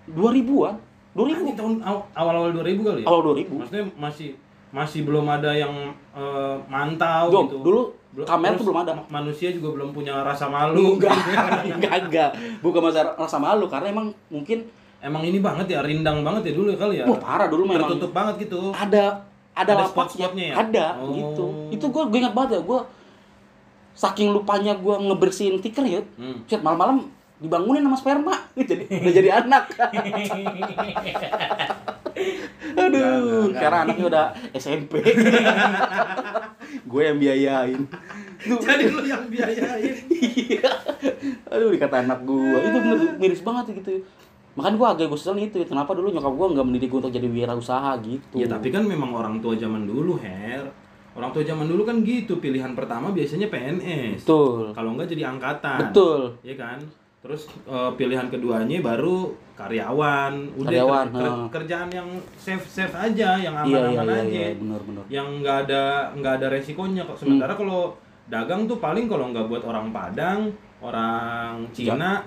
dua ribuan dua ribu Anjing tahun aw- awal-awal 2000 kali ya? awal dua ribu Maksudnya masih masih belum ada yang eh, mantau Dong, gitu. dulu Belum- kamera terus tuh belum ada. ma- Manusia juga belum punya rasa malu. enggak enggak enggak bukan masalah rasa malu karena emang mungkin Emang ini banget ya, rindang banget ya dulu kali ya. wah parah dulu memang Tertutup banget gitu. ada ada, Ada lapaknya spot-spotnya ya? ada Oh. gitu itu gue gue ingat banget ya gue saking lupanya gue ngebersihin tiker ya Hmm. Cet, malam-malam dibangunin sama sperma. Jadi udah jadi anak. Aduh Enggak, karena anaknya udah SMP gue yang biayain. Jadi lu yang biayain. iya. Aduh dikata anak gue itu bener miris banget gitu. Makanya gue agak gue kesel itu kenapa dulu nyokap gue nggak mendidik gue untuk jadi wirausaha gitu? Ya tapi kan memang orang tua zaman dulu, Her. Orang tua zaman dulu kan gitu, pilihan pertama biasanya PNS. betul Kalau enggak jadi angkatan. betul Iya kan? Terus eh, pilihan keduanya baru karyawan. Udah Karyawan, ker- ker- kerjaan yang safe safe aja, yang iya iya aman-aman iya, aja. iya benar benar Yang nggak ada nggak ada resikonya kok. Sementara kalau dagang tuh paling kalau nggak buat orang Padang, orang Cina,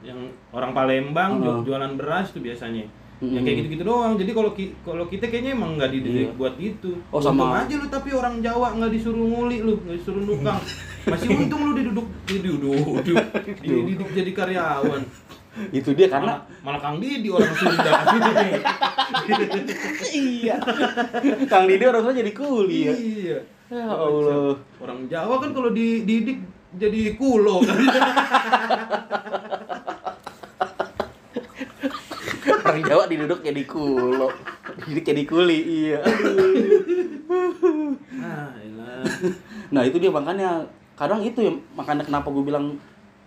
yang orang Palembang ju- jualan beras tuh biasanya. Mm-mm. Yang kayak gitu-gitu doang. Jadi kalau ki- kalau kita kayaknya emang nggak dididik Iya. buat gitu. Oh, sama- Untung aja lu tapi orang Jawa nggak disuruh nguli lu, nggak disuruh nukang. Masih untung lu diduduk diduduk dididik jadi karyawan. itu dia karena Malah, malah Kang Didi orang Sunda. iya Kang Didi orang tua jadi kuli ya Iya. ya Allah Orang Jawa kan kalau dididik jadi kulo kan. orang Jawa diduduk jadi kulo. Diduduk jadi kuli iya. Ah, nah itu dia makanya kadang itu ya makanya kenapa gue bilang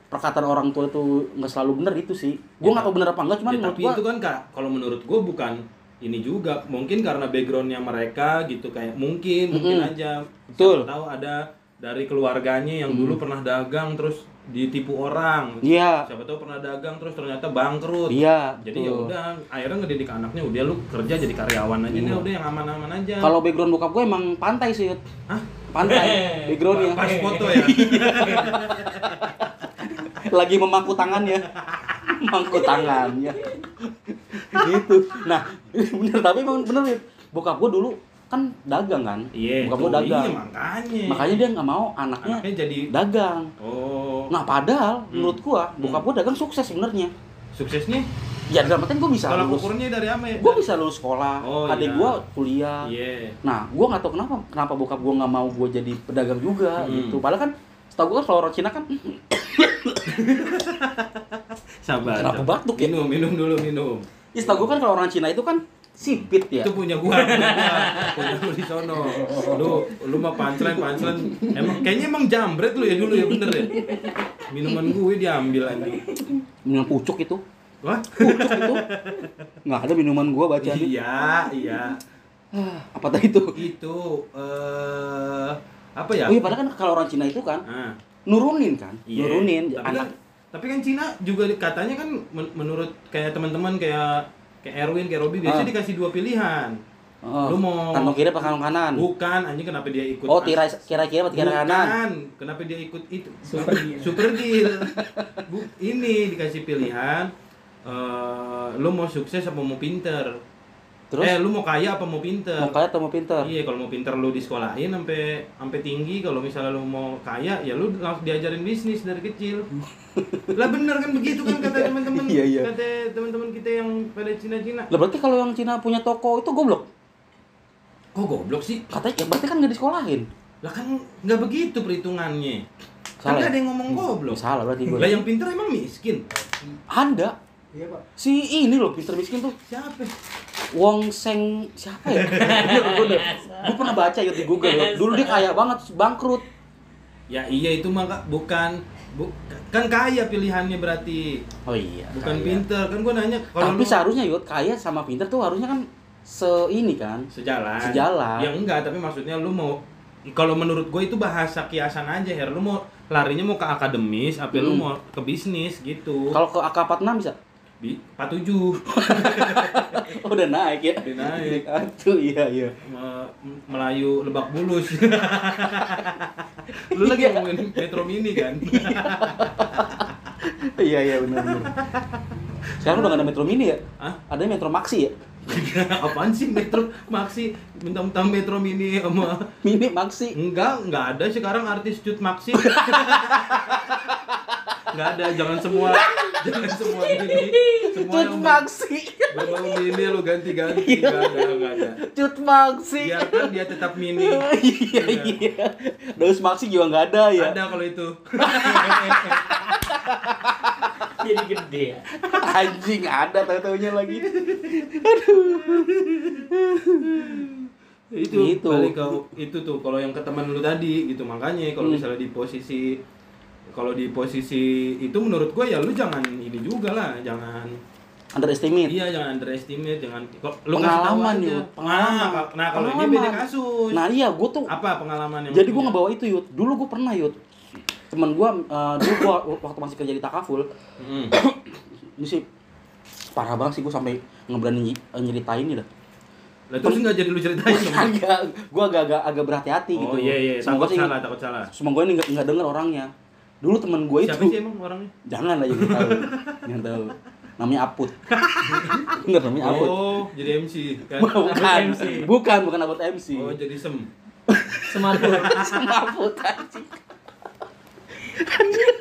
perkataan orang tua itu nggak selalu benar itu sih. Gue Ya, nggak tahu bener apa enggak cuman Ya, menurut tapi gue itu kan Kak, kalau menurut gue bukan ini juga. Mungkin karena backgroundnya mereka gitu kayak mungkin mungkin Mm-mm. aja. Betul. Tahu ada dari keluarganya yang dulu pernah dagang terus ditipu orang. Iya. Siapa tahu pernah dagang terus ternyata bangkrut. Iya jadi ya udah akhirnya ngedidik anaknya udah lu kerja jadi karyawan aja. Nih udah yang aman-aman aja. Kalau background bokap gue emang pantai sih. Hah? pantai backgroundnya. pas foto ya? Lagi memangku tangannya. Mangku tangannya. Gitu. Nah bener tapi emang bener Yud. bokap gue dulu kan dagang kan? Iya bokap tuh, gue dagang. iya makanya. Makanya dia nggak mau anaknya anaknya jadi dagang. Oh. Nah padahal menurut gua bokap gua dagang sukses sebenarnya. Suksesnya? Ya dalam artian gua bisa kalau lulus. ukurnya dari apa ya? gua bisa lulus sekolah Oh, adik iya. gua kuliah. Iya. Nah gua nggak tahu kenapa kenapa bokap gua nggak mau gua jadi pedagang juga Hmm. gitu. Padahal kan setahu gua kan kalau orang Cina kan Sabar. Kenapa batuk ya? Minum, minum dulu, minum. Ya, setahu gua kan kalau orang Cina itu kan sipit ya. Itu punya gua, punya gua, punya lu di sono. Lu lu mah punchline, punchline. Emang kayaknya emang jambret lu ya dulu ya bener ya. Minuman gue diambil anjing. Minuman pucuk itu. Wah? Pucuk itu. Nggak ada minuman gua bacaan. Iya, iya. Apa tadi itu? Itu eh apa ya? Oh iya padahal kan kalau orang Cina itu kan Ah, nurunin kan, iya. nurunin Tapi kan, anak tapi kan Cina juga katanya kan men- menurut kayak teman-teman kayak kayak Erwin, kayak Robi biasanya Ah. dikasih dua pilihan. Oh, Lu mau- kantong kiri apa kantong kanan? Bukan, anjing kenapa dia ikut Oh, kira kira kira apa kira kanan? Bukan. Kenapa dia ikut itu? Super deal. Super deal. Bu, ini dikasih pilihan eh lu mau sukses apa mau pinter? Terus Eh, lu mau kaya apa mau pinter? mau kaya atau mau pinter? Iya, kalau mau pinter lu disekolahin sampai sampai tinggi, kalau misalnya lu mau kaya ya lu langsung diajarin bisnis dari kecil. lah bener kan begitu kan kata teman-teman Iya, iya. kata teman-teman kita yang pada Cina-Cina. Lah berarti kalau yang Cina punya toko itu goblok. Kok goblok sih? Katanya ya berarti kan nggak disekolahin. Lah kan nggak begitu perhitungannya. Kan Salah ya? ada yang ngomong goblok. Salah berarti gue. Lah yang pinter emang miskin. Ada Iya, Pak. si ini loh pinter miskin tuh Siapa? Wong Seng siapa ya? gue pernah baca ya di Google ya. Dulu dia kaya banget terus bangkrut. Ya iya itu mah Kak. bukan bu, kan kaya pilihannya berarti. Oh iya. Bukan kaya. pinter. Kan gua nanya kalau Tapi lu seharusnya yud kaya sama pinter tuh harusnya kan se ini kan. sejalan. Sejalan. Ya enggak, tapi maksudnya lu mau kalau menurut gue itu bahasa kiasan aja Her. Lu mau larinya mau ke akademis, apa lu Hmm. mau ke bisnis gitu. Kalau ke AK46 bisa. Bi 47 Oh, udah naik ya. Udah naik. Aduh iya iya. Me- Melayu Lebak Bulus. lu lagi Iya. ngomongin Metro Mini kan? Iya iya benar benar. Sekarang udah gak ada Metro Mini ya? Hah? Ada Metro Maxi ya? Apaan sih Metro Maxi? Mentang-mentang Metro Mini sama Mini Maxi. Enggak, enggak ada sekarang artis cut maxi. Enggak ada, jangan semua jangan semua ini. Semua Cut yang Maxi. berbau mini lu ganti-ganti. Iya. Enggak ada, enggak ada. Cut Maxi. Biarkan dia tetap mini. iya iya. Daus Maxi juga nggak ada ya. Ada kalau itu. Jadi gede ya. Anjing ada tahu-taunya lagi. itu Gitu. balik ke itu tuh kalau yang ke teman lu tadi gitu makanya kalau Hmm. misalnya di posisi kalau di posisi itu menurut gua ya lu jangan ini juga lah jangan Underestimate. Iya jangan underestimate, jangan kok lu Pengalaman yuk, pengalaman. Nah, nah kalau ini beda kasus. Nah iya, gue tuh. apa pengalaman yang Jadi gue ngebawa itu yud. Dulu gue pernah yud. Temen gue, uh, dulu gue waktu masih kerja di Takaful, Mm. ini sih parah banget sih gue sampai ngeberani eh, nyeritain nih dah. Lah terus nggak jadi lu ceritain agak, gue agak-agak agak berhati-hati oh gitu. iya iya, Semoga takut sih, salah, takut salah. semoga ini nggak denger orangnya. Dulu temen gue itu. Siapa sih emang orangnya? Jangan lah jadi tahu. Jangan tahu. Namanya Aput. Bener namanya Aput. Oh, jadi MC kan. bukan, MC. bukan, bukan Aput MC. Oh, jadi sem. Semaput. Sama Anjing.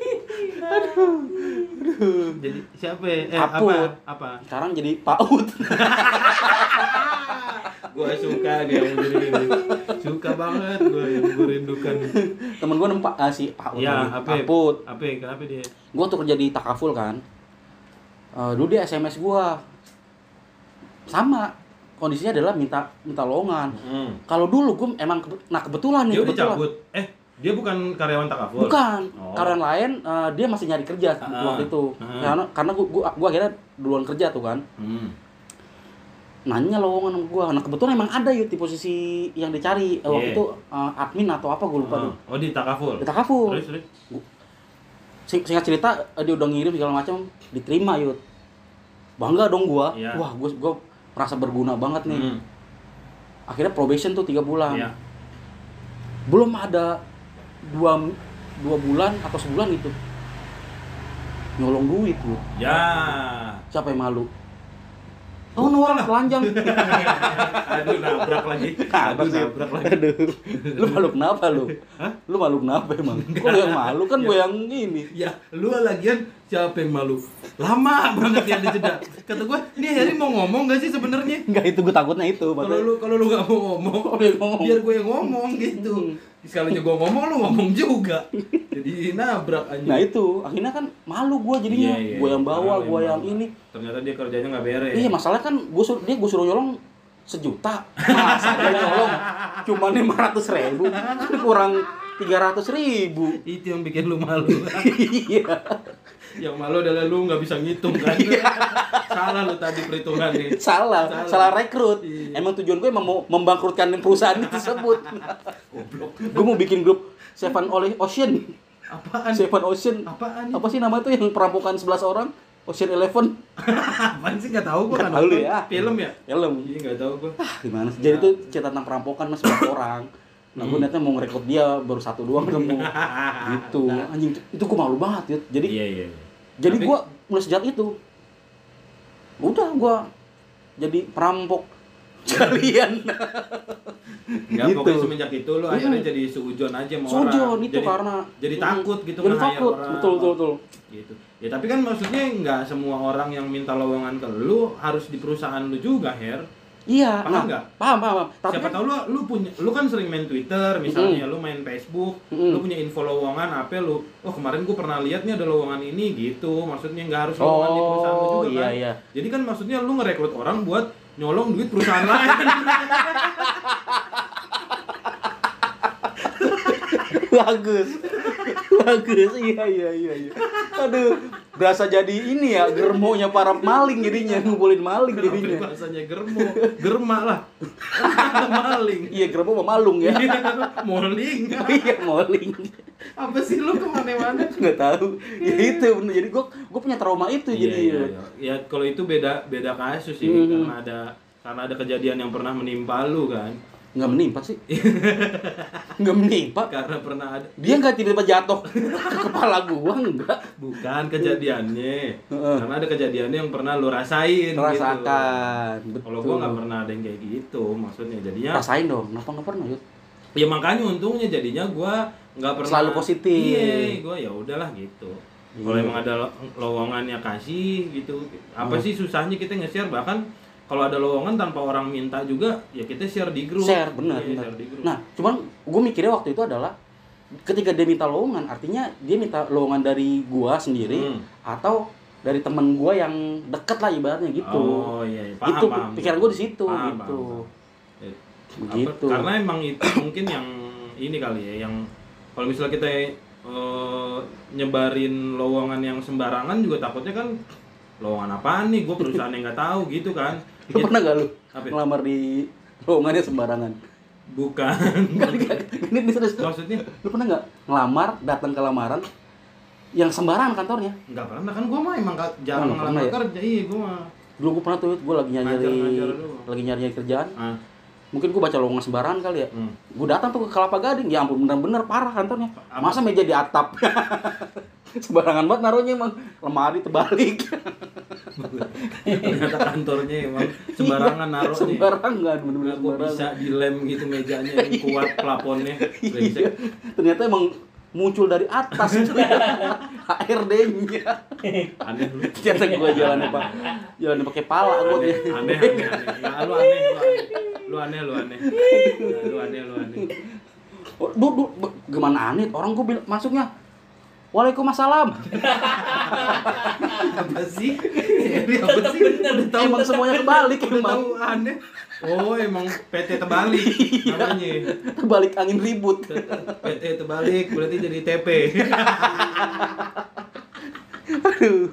Jadi siapa ya? Eh, Aput. apa? Apa? Sekarang jadi Paut. Gua suka dia yang begini. Suka banget gua yang gua rindukan. Temen gue nempak ah, si Paut. Lagi. apa? Aput. Apa? Kenapa dia? Gue tuh kerja di Takaful kan. Eh, dulu dia SMS gue. Sama. Kondisinya adalah minta minta lowongan. Hmm. Kalau dulu gue emang nah kebetulan nih Dia udah kebetulan. cabut. Eh, dia bukan karyawan Takaful. Bukan. Oh. Karyawan lain eh, dia masih nyari kerja Ah, waktu itu. ah. Karena karena gua, gua, gua akhirnya duluan kerja tuh kan. Hmm. Nanya lowongan sama gua. Nah, kebetulan emang ada yuk di posisi yang dicari. Eh, waktu Yeah. itu eh, admin atau apa gue lupa tuh. Oh, di Takaful. Di Takaful. Terus, terus. Sing- Singkat cerita eh, dia udah ngirim segala macam diterima yuk. Bangga dong gua. Iya. Wah, gua gua merasa berguna banget nih. Hmm. Akhirnya probation tuh tiga bulan. Iya. Belum ada dua dua bulan atau sebulan gitu. Nyolong duit lu. Ya. Siapa yang malu? Oh, lah. telanjang. Aduh, nabrak lagi. Aduh, nabrak lagi. Aduh. Lu malu kenapa lu? Lu malu kenapa emang? Kok lu yang malu kan gue yang ini. Ya, lu lagian siapa yang malu? Lama banget ya ada jeda. Kata gua, ini Heri mau ngomong gak sih sebenarnya? Enggak itu gue takutnya itu. Kalau lu kalau lu gak mau ngomong, biar gue yang ngomong gitu. Sekalinya gua ngomong, lu ngomong juga. jadi nabrak anjing. Nah itu. Akhirnya kan malu gua jadinya. Iya, iya, gua yang bawa gua yang ini. Ternyata dia kerjanya nggak beres. Iya masalahnya kan gua suruh dia gua suruh nyolong sejuta. Masa dia nyolong? Cuma lima ratus ribu. Kan kurang tiga ratus ribu. Itu yang bikin lu malu. Iya yang malu adalah lu nggak bisa ngitung kan? Salah lu tadi perhitungan nih. Salah. Salah. salah rekrut. Iya. emang tujuan gue emang mau membangkrutkan perusahaan tersebut. Gue mau bikin grup Seven oleh Ocean. Apaan? Seven Ocean. Apaan apa sih nama itu yang perampokan 11 orang? Ocean Eleven. Apaan sih? Nggak tahu gua Nggak kan tahu ya. film ya? Film. Iya nggak tahu gua. Ah gimana sih? Jadi itu cerita tentang perampokan mas 11 orang nah gue niatnya mau ngerekrut dia baru satu doang ketemu gitu anjing itu gue malu banget ya jadi iya iya iya. jadi Tapi- gue mulai sejak itu udah gue jadi perampok sekalian Nggak, Gitu. pokoknya semenjak itu lu akhirnya jadi seujon aja sama orang. Sujon itu jadi, karena jadi takut gitu jadi takut orang. betul betul betul gitu. Ya tapi kan maksudnya nggak semua orang yang minta lowongan ke lu harus di perusahaan lu juga, Her. Iya Paham nggak? paham paham paham. tapi Siapa kan tahu lu lu punya lu kan sering main Twitter misalnya, lu main Facebook, Mm-mm. lu punya info lowongan apa lu. Oh, kemarin gua pernah lihat nih ada lowongan ini gitu. Maksudnya nggak harus lowongan di perusahaan lu oh juga iya kan. iya Jadi kan maksudnya lu ngerekrut orang buat nyolong duit perusahaan lain. bagus bagus iya iya iya iya aduh berasa jadi ini ya germonya para maling jadinya ngumpulin maling Kenapa jadinya bahasanya germo? Germa lah. Maling. iya germo sama malung ya Moling. iya maling Apa sih lu ke mana-mana? nggak tahu ya itu bener jadi gue gue punya trauma itu Iya, jadi iya, iya. Ya kalau itu beda beda kasus sih Hmm. karena ada karena ada kejadian yang pernah menimpa lu kan. Nggak menimpa sih nggak menimpa Karena pernah ada dia nggak tiba-tiba jatuh ke kepala gua enggak bukan kejadiannya. Karena ada kejadiannya yang pernah lu rasain gitu. rasakan betul Kalau gua nggak pernah ada yang kayak gitu maksudnya. Jadinya rasain dong kenapa nggak pernah yuk ya makanya untungnya jadinya gua nggak pernah Selalu positif. Iya, gua ya udahlah gitu. Kalau Iya. emang ada lo- lowongannya kasih gitu. Apa Hmm. sih susahnya kita nge-share bahkan kalau ada lowongan tanpa orang minta juga ya kita share di grup. share benar benar share di grup. nah cuman gue mikirnya waktu itu adalah ketika dia minta lowongan artinya dia minta lowongan dari gua sendiri Hmm. atau dari temen gua yang deket lah ibaratnya gitu Oh iya, iya. paham, itu paham. pikiran gua di situ Paham, gitu paham, paham. Apa- karena emang itu mungkin yang ini kali ya yang kalau misalnya kita eh, nyebarin lowongan yang sembarangan juga takutnya kan lowongan apaan nih gue perusahaan yang nggak tahu gitu kan lu pernah gak lu Apa? ngelamar di lowongannya sembarangan? Bukan. Ini ini serius. Maksudnya? Lu pernah nggak ngelamar datang ke lamaran yang sembarangan kantornya? Nggak pernah kan gue mah emang jarang nggak ngelamar ya? kerja. Iya gue mah. Dulu gue pernah tuh gue lagi nyari Ngajar-ngajar doang. lagi nyari kerjaan. Ah, mungkin gue baca lowongan sembarangan kali ya. Hmm. gue datang tuh ke Kelapa Gading ya ampun bener-bener parah kantornya. Apa? masa meja di atap sembarangan banget naruhnya emang lemari terbalik. Ternyata kantornya emang sembarangan naruhnya. sembarangan bener-bener Kok bisa dilem gitu mejanya yang kuat plafonnya. Iya. Ternyata emang muncul dari atas. HRD-nya aneh lu. Ternyata gue jalannya pak jalannya pakai pala gue aneh aneh aneh, aneh. Lu aneh lu aneh. Lu aneh lu aneh. Lu aneh lu aneh. Oh, du, du, be- gimana aneh? Orang gue bilang masuknya Waalaikumsalam. apa sih? Ini apa sih? udah tahu Emang semuanya kebalik udah emang. tahu aneh. Oh emang PT terbalik namanya. Terbalik angin ribut. PT terbalik berarti jadi TP Aduh.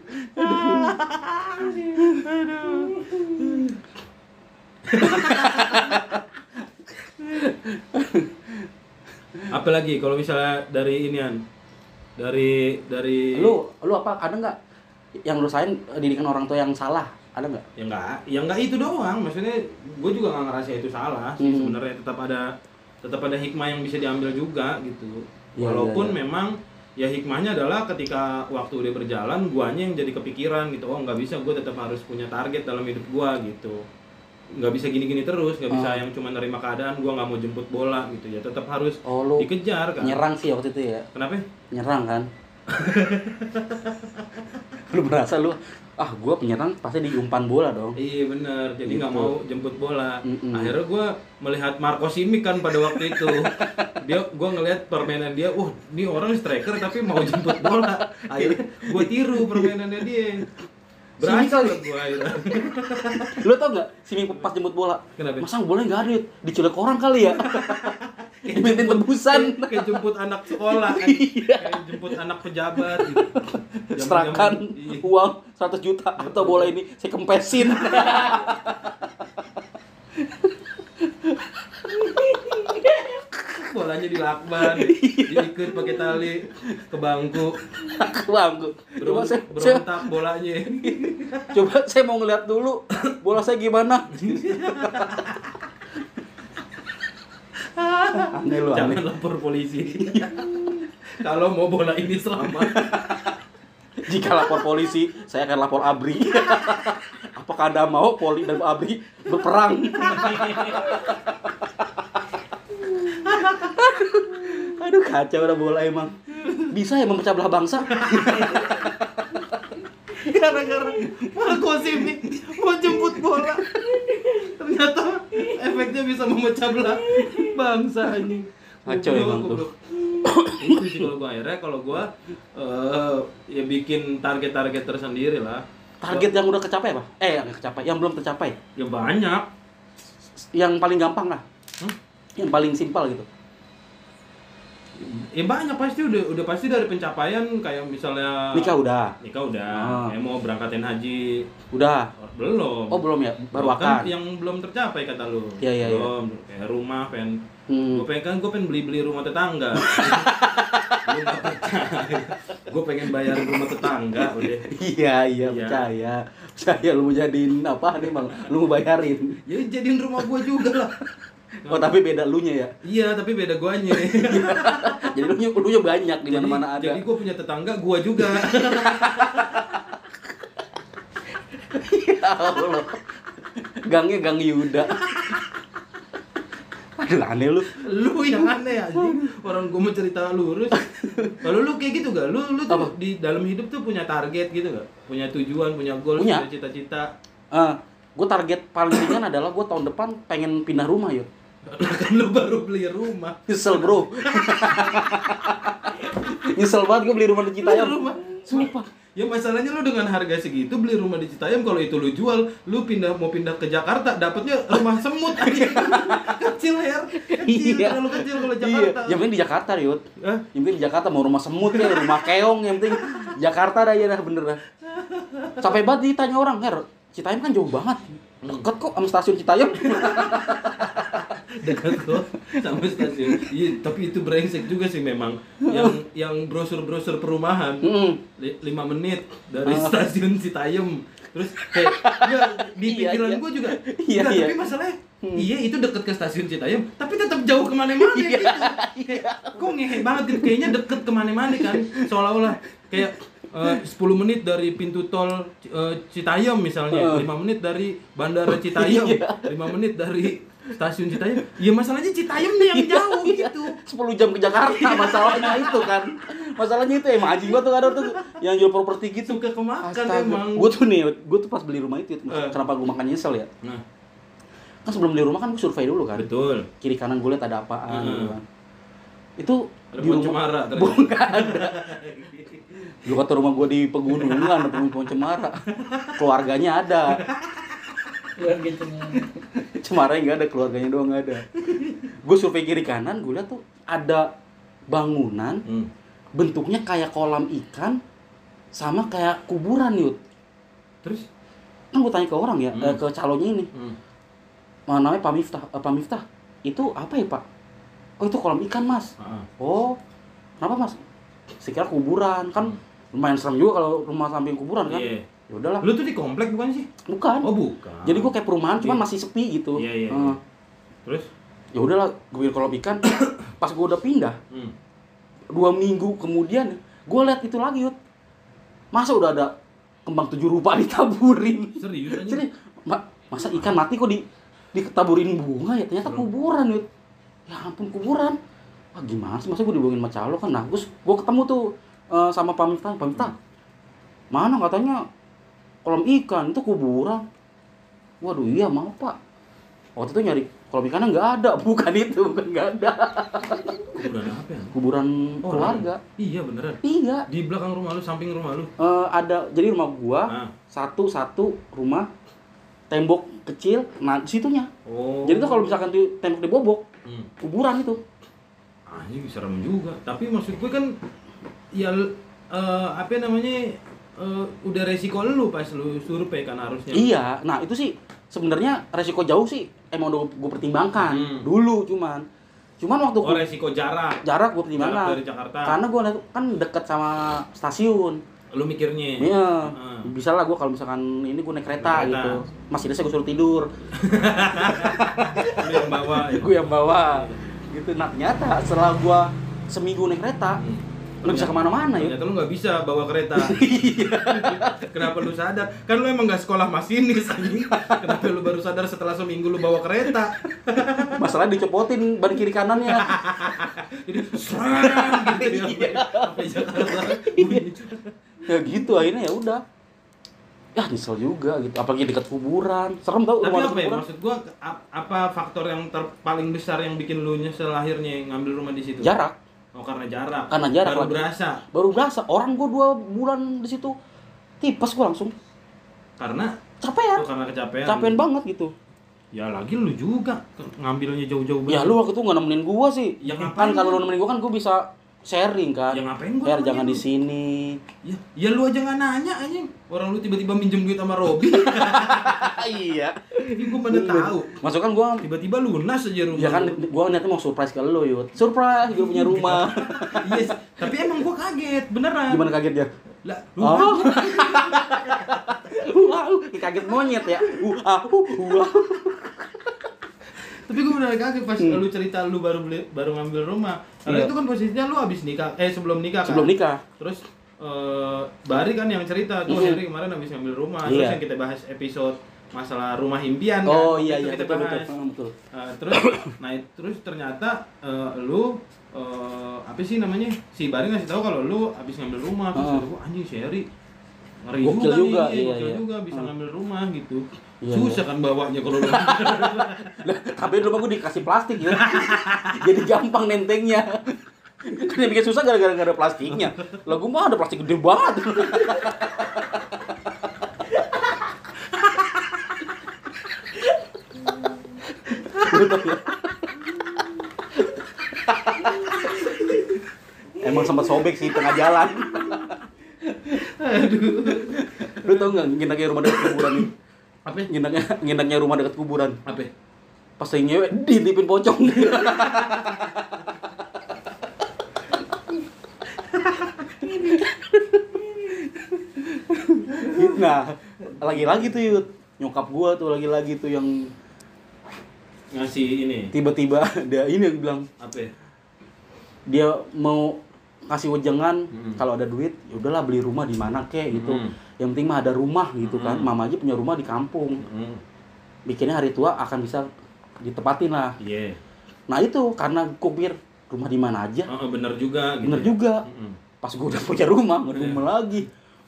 apalagi kalau misalnya dari inian dari dari Lu lu apa ada nggak yang lu rasain eh, didikan orang tua yang salah? Ada nggak? ya enggak ya enggak itu doang maksudnya gue juga nggak ngerasa itu salah sih Hmm. sebenarnya tetap ada tetap ada hikmah yang bisa diambil juga gitu Iya, walaupun iya, iya. memang ya hikmahnya adalah ketika waktu udah berjalan guanya yang jadi kepikiran gitu oh nggak bisa gue tetap harus punya target dalam hidup gua gitu nggak bisa gini-gini terus nggak bisa Ah. yang cuma nerima keadaan gua nggak mau jemput bola gitu ya tetap harus Oh lu dikejar kan nyerang sih waktu itu ya. kenapa Nyerang kan? lu merasa lu ah gue penyerang pasti diumpan bola dong Iya bener, jadi nggak Gitu. mau jemput bola. Mm-mm. Akhirnya gue melihat Marco Simic kan pada waktu itu. Dia, gue ngelihat permainan dia, wah ini orang striker tapi mau jemput bola. Akhirnya gue tiru permainannya dia. Berhasil lah gue akhirnya. lo tau nggak sini pas jemput bola Kenapa? masa bolanya nggak ada diculik orang kali ya dimintain tebusan Kayak, kayak jemput anak sekolah kan. Iya. Kayak jemput anak pejabat gitu. Serahkan Iya. uang 100 juta atau bola ini saya kempesin Bolanya dilakban, diikat pakai tali ke bangku, ke bangku. Coba saya, berontak bolanya. coba saya mau ngeliat dulu bola saya gimana? Aneh lu aneh. Jangan lapor polisi. Kalau mau bola ini selamat. jika lapor polisi saya akan lapor abri. Apakah anda mau poli dan abri berperang aduh kacau udah bola emang bisa ya memecah belah bangsa Gara-gara Marco Simic mau jemput bola. Ternyata efeknya bisa memecah belah bangsa ini. Kacau emang tuh. Itu sih kalau gua akhirnya kalau gua eh, ya bikin target-target tersendiri lah. target yang udah kecapai apa eh yang kecapai yang belum tercapai Ya banyak. yang paling gampang lah Hmm? Yang paling simpel gitu. Ya banyak pasti udah udah pasti dari pencapaian kayak misalnya nikah udah. Nikah udah. Ah. kayak mau berangkatin haji. Udah. Belum. Oh belum ya? Baru kan akan. yang belum tercapai kata lu. Iya, iya, iya. belum. Kayak rumah pengen Hmm. gue pengen kan gue pengen beli beli rumah tetangga. Lu nggak percaya gue pengen bayar rumah tetangga udah. Iya iya Iya. percaya. Percaya lu mau jadiin apa nih bang? Lu mau bayarin. Ya jadiin rumah gue juga lah oh tapi beda lu nya ya? Iya tapi beda guanya jadi lu nya lu nya banyak di mana mana ada. jadi gue punya tetangga gue juga. Ya Allah. gangnya gang Yuda. Aduh aneh lu. Lu yang aneh anjing. Orang gue mau cerita lurus kalau lu kayak gitu gak lu lu tuh Apa? di dalam hidup tuh punya target gitu gak punya tujuan punya goal Punya. cita-cita. Ah, gue target paling ringan adalah gue tahun depan pengen pindah rumah yuk Lah kan lu baru beli rumah. Nyesel bro. Nyesel banget gue beli rumah di Citayam. Rumah. sumpah. Ya masalahnya lu dengan harga segitu beli rumah di Citayam kalau itu lu jual lu pindah mau pindah ke Jakarta dapatnya rumah semut. Aja kecil ya kecil Iya. terlalu kecil kalau iya. Jakarta yang penting di Jakarta Yud Hah? yang penting di Jakarta mau rumah semut ya rumah keong yang penting Jakarta dah ya dah bener dah. Sampai banget ditanya orang Her. Citayam kan jauh banget. Deket kok sama stasiun Citayam dekat kok sama stasiun iya tapi itu brengsek juga sih memang yang yang brosur-brosur perumahan Mm. li- lima menit dari Ah. stasiun Citayam terus kayak enggak, di Iya, pikiran iya. gue juga Iya, enggak, iya. tapi masalahnya Hmm. iya itu deket ke stasiun Citayam tapi tetap jauh ke mana-mana Iya, gitu kayak kok ngehe banget gitu kayaknya deket ke mana-mana kan seolah-olah kayak eh, 10 menit dari pintu tol eh, Citayam misalnya, Heeh. 5 menit dari bandara Citayam, Iya. 5 menit dari stasiun Citayam. Ya masalahnya Citayam nih yang jauh Iya. gitu. 10 jam ke Jakarta masalahnya itu kan masalahnya itu emang anjing gua tuh ada tuh yang jual properti gitu Suka kemakan Astaga. emang. Gue tuh nih, gue tuh pas beli rumah itu, Eh. kenapa gue makan nyesel ya? Nah, Kan sebelum beli rumah kan gue survei dulu kan, betul. kiri kanan gue lihat ada apaan gitu kan. Itu Ada di rumah, cemara. Bukan ada. Lu kata rumah gue di pegunungan ada pohon cemara, keluarganya ada, keluarga cemara cemara nggak ada, keluarganya doang nggak ada. Gue survei kiri kanan, gue lihat tuh ada bangunan Hmm. bentuknya kayak kolam ikan sama kayak kuburan yud. Terus Kan gue tanya ke orang ya, Hmm. eh, ke calonnya ini, hmm. Nah, namanya Pak Miftah. Eh, Pak Miftah, itu apa ya Pak? Oh itu kolam ikan mas. Ah, Oh, kenapa mas? Sekira kuburan kan lumayan serem juga kalau rumah samping kuburan kan. Iya. Ya udahlah, Lu tuh di komplek bukan sih? bukan. Oh, bukan. Jadi gue kayak perumahan, cuman masih sepi gitu. Iya, iya, iya. Terus ya udahlah, gue bikin kolam ikan. Pas gue udah pindah, hmm. dua minggu kemudian, gue lihat itu lagi yud. Masa udah ada kembang tujuh rupa ditaburin? serius aja. Serius, Ma- masa ikan mati kok di diketaburin bunga ya? Ternyata kuburan yud. Ya ampun kuburan. Wah gimana sih masa gue dibohongin sama calo kan? Nah gue ketemu tuh eh, sama Pak Miftah. Pak Miftah, mana katanya kolam ikan itu kuburan waduh iya mau pak waktu itu nyari kolam ikannya nggak ada bukan itu bukan nggak ada Kuburan apa ya? kuburan Oh, keluarga Iya beneran. iya Di belakang rumah lu, samping rumah lu. Eh, ada jadi rumah gua Ah. satu satu rumah tembok kecil nah situnya Oh. jadi tuh kalau misalkan tuh tembok dibobok Hmm. kuburan itu Anjing serem juga. Tapi maksud gue kan ya eh, apa namanya eh, udah resiko lu pas lu survei kan harusnya. iya nah itu sih sebenarnya resiko jauh sih emang udah gue pertimbangkan Hmm. dulu cuman cuman waktu Oh gua- resiko jarak. jarak gue Jarak pertimbangkan dari Jakarta. karena gue kan deket sama stasiun Lu mikirnya. Iya, Heeh. bisa lah gue kalau misalkan ini gue naik kereta, kereta. gitu. Masih gue suruh tidur, Lu yang bawa. ya. gue yang bawa. Gitu. Nah ternyata setelah gue seminggu naik kereta, Hmm. Nggak bisa ke mana-mana ya. Ternyata lu nggak bisa bawa kereta. Iya. Kenapa lu sadar? Kan lu emang nggak sekolah masinis anjing. Kenapa lu baru sadar setelah seminggu lu bawa kereta? Masalah dicopotin ban kiri kanannya. Jadi serang gitu ya. Bunyi. ya gitu akhirnya ya udah. Ya nyesel juga gitu, apalagi dekat kuburan. Serem tau Tapi rumah apa ya kuburan. maksud gua apa faktor yang ter paling besar yang bikin lu nyesel akhirnya ngambil rumah di situ? Jarak, Oh karena jarak. Karena jarak Baru lagi. berasa. baru berasa. Orang gue dua bulan di situ, tipes gue langsung. Karena Capean, oh, karena kecapean. capean banget gitu. Ya lagi lu juga ngambilnya jauh-jauh Ya lu waktu itu nggak nemenin gua sih. Ya kan ngapain kalau gua? lu nemenin gua kan gua bisa sharing kan. Ya ngapain gua Her jangan di sini. Ya, ya lu aja nggak nanya anjing. Orang lu tiba-tiba minjem duit sama Robi. iya. Ini gua mana tahu. Masuk kan gua Tiba-tiba lunas aja rumah. ya kan lu. gua niatnya mau surprise ke lu, Yud. Surprise, gua punya rumah. Yes. Tapi emang gua kaget, beneran. Gimana kagetnya? Lah, lu Oh. Wow, kaget monyet ya. Wah, wah. Tapi gue bener kaget pas Hmm. lu cerita lu baru beli, baru ngambil rumah. Karena Iya. itu kan posisinya lu habis nikah, eh sebelum nikah kan. Sebelum nikah. Terus eh Bari kan yang cerita, tuh Mhm. Heri kemarin habis ngambil rumah. Terus Iya. yang kita bahas episode masalah rumah impian kan. Oh iya itu iya kita betul bahas. Ah, betul. Eh, terus nah terus ternyata eh, lu eh, apa sih namanya? Si Bari ngasih tahu kalau lu habis ngambil rumah terus kata gua anjing si Heri ngeri Gokil juga, juga, nih, iya, gokil iya. juga bisa Ah. ngambil rumah gitu. Iya, Susah kan bawanya kalau lu Lah, tapi dulu gua dikasih plastik ya. Jadi gampang nentengnya. Kan yang bikin susah gara-gara ada plastiknya. Lah gua mah ada plastik gede banget. Emang sempat sobek sih tengah jalan. Lu tau nggak nginaknya rumah dekat kuburan nih? Apa? Nginaknya nginaknya rumah dekat kuburan. Apa? Pas lagi ngewe dilipin pocong. nah, lagi-lagi tuh Yud. Nyokap gua tuh lagi-lagi tuh yang Ngasih ini tiba-tiba dia ini yang bilang apa? ya? dia mau kasih wejangan Hmm. kalau ada duit ya udahlah beli rumah di mana kek gitu. Hmm. Yang penting mah ada rumah gitu kan. Hmm. Mama aja punya rumah di kampung. Hmm. Bikinnya hari tua akan bisa ditepatin lah. Iya. Nah itu karena kupir rumah di mana aja. Oh, bener juga gitu. Bener ya. juga. Mm-mm. Pas gue udah punya rumah, nggak rumah lagi.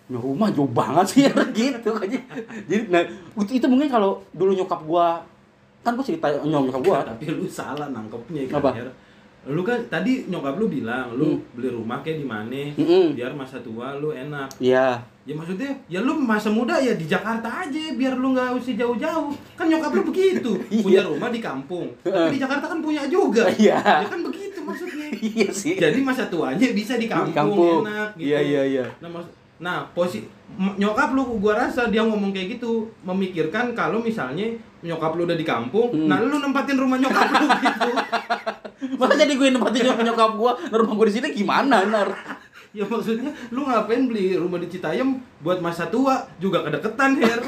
Punya rumah jauh banget sih gitu aja. Jadi nah itu, itu mungkin kalau dulu nyokap gua kan gua cerita nyokap gua. Tapi lu salah nangkepnya kan. Apa? Lu kan tadi nyokap lu bilang lu Hmm. beli rumah kayak di mana Mm-mm. biar masa tua lu enak. Iya. Ya maksudnya ya lu masa muda ya di Jakarta aja biar lu nggak usah jauh-jauh. Kan nyokap lu begitu. Iya. punya rumah di kampung. Tapi di Jakarta kan punya juga. Iya. Ya kan begitu maksudnya. Iya sih. Jadi masa tuanya bisa di kampung, kampung. enak gitu. Iya iya iya. Nah, nah posi m- nyokap lu gua rasa dia ngomong kayak gitu memikirkan kalau misalnya nyokap lu udah di kampung, Hmm. nah lu nempatin rumah nyokap lu gitu. Masa jadi gue nempatin nyokap nyokap gua, nah rumah gua di sini gimana, Nar? Ya maksudnya lu ngapain beli rumah di Citayam buat masa tua juga kedeketan her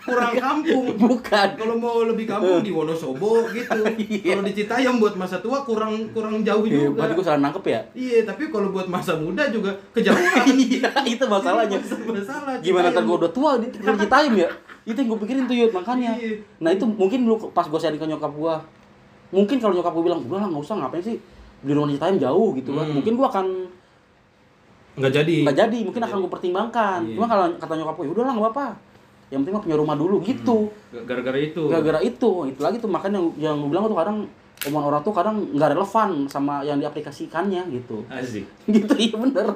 kurang kampung Bukan. kalau mau lebih kampung di Wonosobo gitu Iya. kalau di Citayam buat masa tua kurang kurang jauh Iya, juga berarti gua salah nangkep ya? iya tapi kalau buat masa muda juga kejauhan Iya, itu masalahnya. masalah Gimana ntar gua udah tua di Citayam ya? Itu yang gua pikirin tuh Yud, makanya. Iya. Nah itu mungkin dulu pas gua sharing ke nyokap gua Mungkin kalau nyokap gua bilang, udah lah nggak usah ngapain sih Beli rumah di Citayam jauh gitu kan Hmm. Mungkin gua akan nggak jadi. Nggak jadi mungkin akan gue pertimbangkan Iya. cuma kalau kata nyokap gue udahlah nggak apa-apa. Yang penting mah punya rumah dulu gitu. Gara-gara itu. Gara-gara itu itu lagi tuh. Makanya yang, yang gue bilang tuh kadang omongan orang tuh kadang nggak relevan sama yang diaplikasikannya gitu. Asik. Gitu iya bener.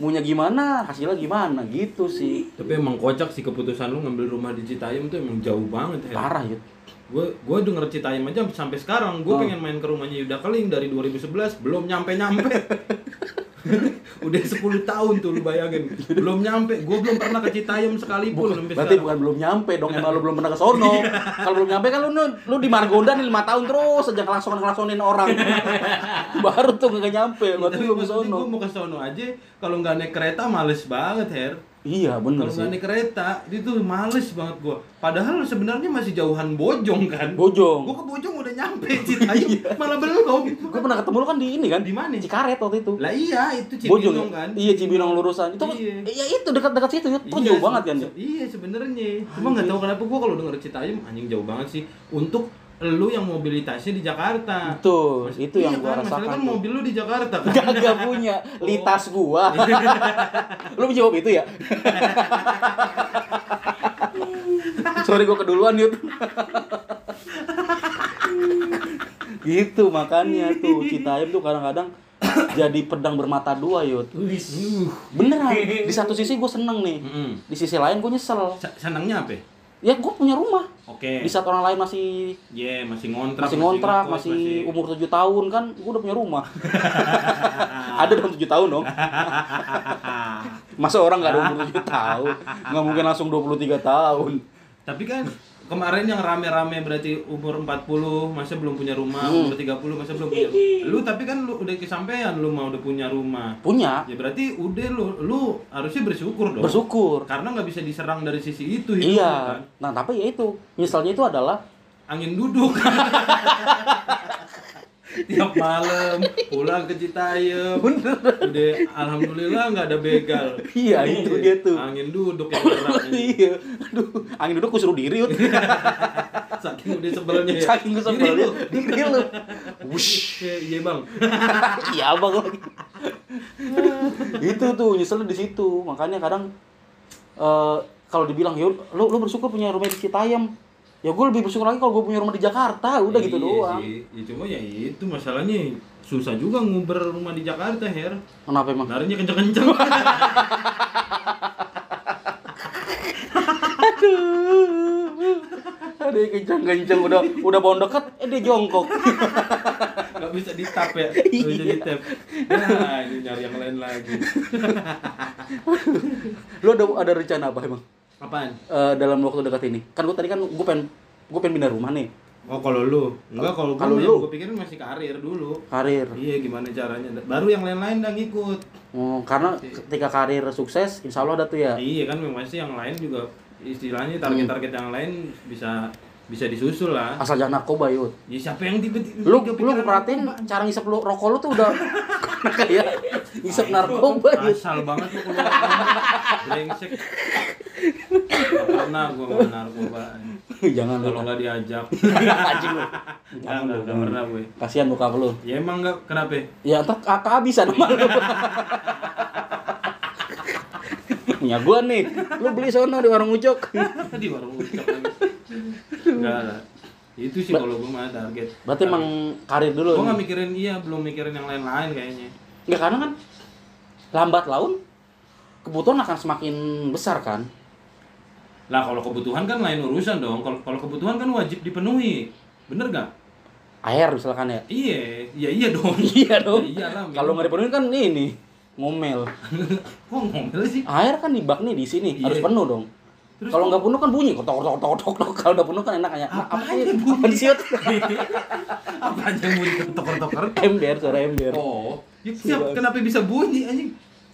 Maunya gimana hasilnya gimana gitu sih. Tapi emang kocak sih keputusan lu ngambil rumah di Citayam tuh emang jauh banget ya. Parah ya gue gue denger Citayam aja sampai sekarang. Gue Oh. pengen main ke rumahnya Yuda Keling dari 2011 belum nyampe nyampe udah 10 tahun tuh lu bayangin. Belum nyampe. Gue belum pernah ke Citayam sekalipun sampai berarti sekarang. bukan belum nyampe dong emang lu belum pernah ke sono. Kalau belum nyampe kan lu lu, di Margonda nih lima tahun terus aja kelakson kelaksonin orang. Baru tuh nggak nyampe Tapi maksudnya sono. gue mau ke sono aja. Kalau nggak naik kereta males banget Her iya kalau sih. nggak naik kereta itu males banget gue padahal sebenarnya masih jauhan Bojong kan? Bojong. Gue ke Bojong udah nyampe Citayam malah belum gue pernah ketemu lu kan di ini kan? Di mana? Cikaret waktu itu. Lah iya itu Bojong Cibinong ya? kan? Iya Cibinong lurusan. Itu Iya. iya itu dekat-dekat situ itu Iya, jauh banget kan? Iya sebenarnya. Cuma nggak tahu kenapa gua kalau denger Citayam anjing jauh banget sih. Untuk lu yang mobilitasnya di Jakarta. Betul, Mas- itu yang iya gua kan, masalah rasakan kan tuh. mobil lu di Jakarta kan. Gak punya litas gua. lu menjawab itu ya? Sorry gua keduluan yuk. gitu makanya tuh Citayam tuh kadang-kadang jadi pedang bermata dua. Uh. Beneran. Di satu sisi gue seneng nih. Di sisi lain gue nyesel. Senangnya apa? Ya gue punya rumah. Oke. Di saat orang lain masih Iya, masih ngontrak. masih ngontrak, ngekos, masih umur 7 tahun kan, gue udah punya rumah. Ada dong 7 tahun dong. Masa orang nggak ada umur 7 tahun? Nggak mungkin langsung 23 tahun. Tapi kan kemarin yang rame-rame berarti umur 40 masa belum punya rumah, Hmm. umur 30 masa belum punya. Lu tapi kan lu udah kesampaian lu mau udah punya rumah. Punya, Ya berarti udah lu lu harusnya bersyukur dong. bersyukur. Karena nggak bisa diserang dari sisi itu hidup lu, Iya. kan. Nah, tapi ya itu, nyeselnya itu adalah Angin duduk. Tiap malam pulang ke Citayam. Udah alhamdulillah nggak ada begal. Iya, itu dia tuh. Angin duduk yang gerak. iya. Aduh, angin duduk gue suruh diri yut. Saking udah sebelnya ya. Saking gue Diri sebel lu. Diri lu. Wush. Iya bang. Iya bang lagi. itu tuh nyeselnya di situ. Makanya kadang eh kalau dibilang ya lu lu bersyukur punya rumah di Citayam. Ya gue lebih bersyukur lagi kalau gue punya rumah di Jakarta. Udah gitu Iya doang. Sih. Ya cuma ya itu masalahnya susah juga nguber rumah di Jakarta Her. Kenapa emang? Larinya kenceng-kenceng. Aduh. Aduh kencang-kencang udah udah bawang dekat eh dia jongkok. Gak bisa di tap ya. Gak bisa di tap. Nah ini nyari yang lain lagi. lu ada ada rencana apa emang? Apaan? Eh, dalam waktu dekat ini? Kan gue tadi kan gue pengen gue pengen pindah rumah nih. Oh kalau lu, enggak kalau Kalau gue lu? gue pikirin masih karir dulu. Karir. Iya gimana caranya? Baru yang lain-lain udah ngikut. Oh, karena ketika karir sukses, insya Allah ada tuh ya. Iya kan memang pasti yang lain juga istilahnya target-target yang lain bisa bisa disusul lah. Asal jangan narkoba yut. Ya siapa yang tiba-tiba Lu lu perhatiin narkoba? cara ngisep lu rokok lu tuh udah kayak ngisep narkoba yut. Asal banget lu keluar brengsek. Gua mau narkoba. jangan. Kalau nggak diajak. Anjing lu. Jangan enggak, lu. enggak pernah gue. Kasihan muka lu. Ya emang enggak kenapa? Ya ke- kehabisan sama lu. Punya gua nih. Lu beli sono di warung ucok. di warung lagi. Enggak lah. Itu sih kalau gua mah target. Berarti emang karir dulu. Nih. nggak mikirin iya, belum mikirin yang lain-lain kayaknya. Enggak karena kan lambat laun kebutuhan akan semakin besar kan. Lah kalau kebutuhan kan lain urusan dong. Kalau kalau kebutuhan kan wajib dipenuhi. Bener gak? Air misalkan ya. Iya, iya iya dong. Iya dong. Ya iyalah. Kalau nggak dipenuhi kan ini ngomel. Kok ngomel sih? Air kan di bak nih di sini Iya. harus penuh dong. Kalau nggak penuh kan bunyi kotok kotok kotok kotok kotok. Kalau udah penuh kan enak kayak Apa aja sih? bunyi? Apa sih? Yud? apa aja yang mau diketok-ketok ember suara ember. Oh, ya, siap, kenapa bisa bunyi anjing?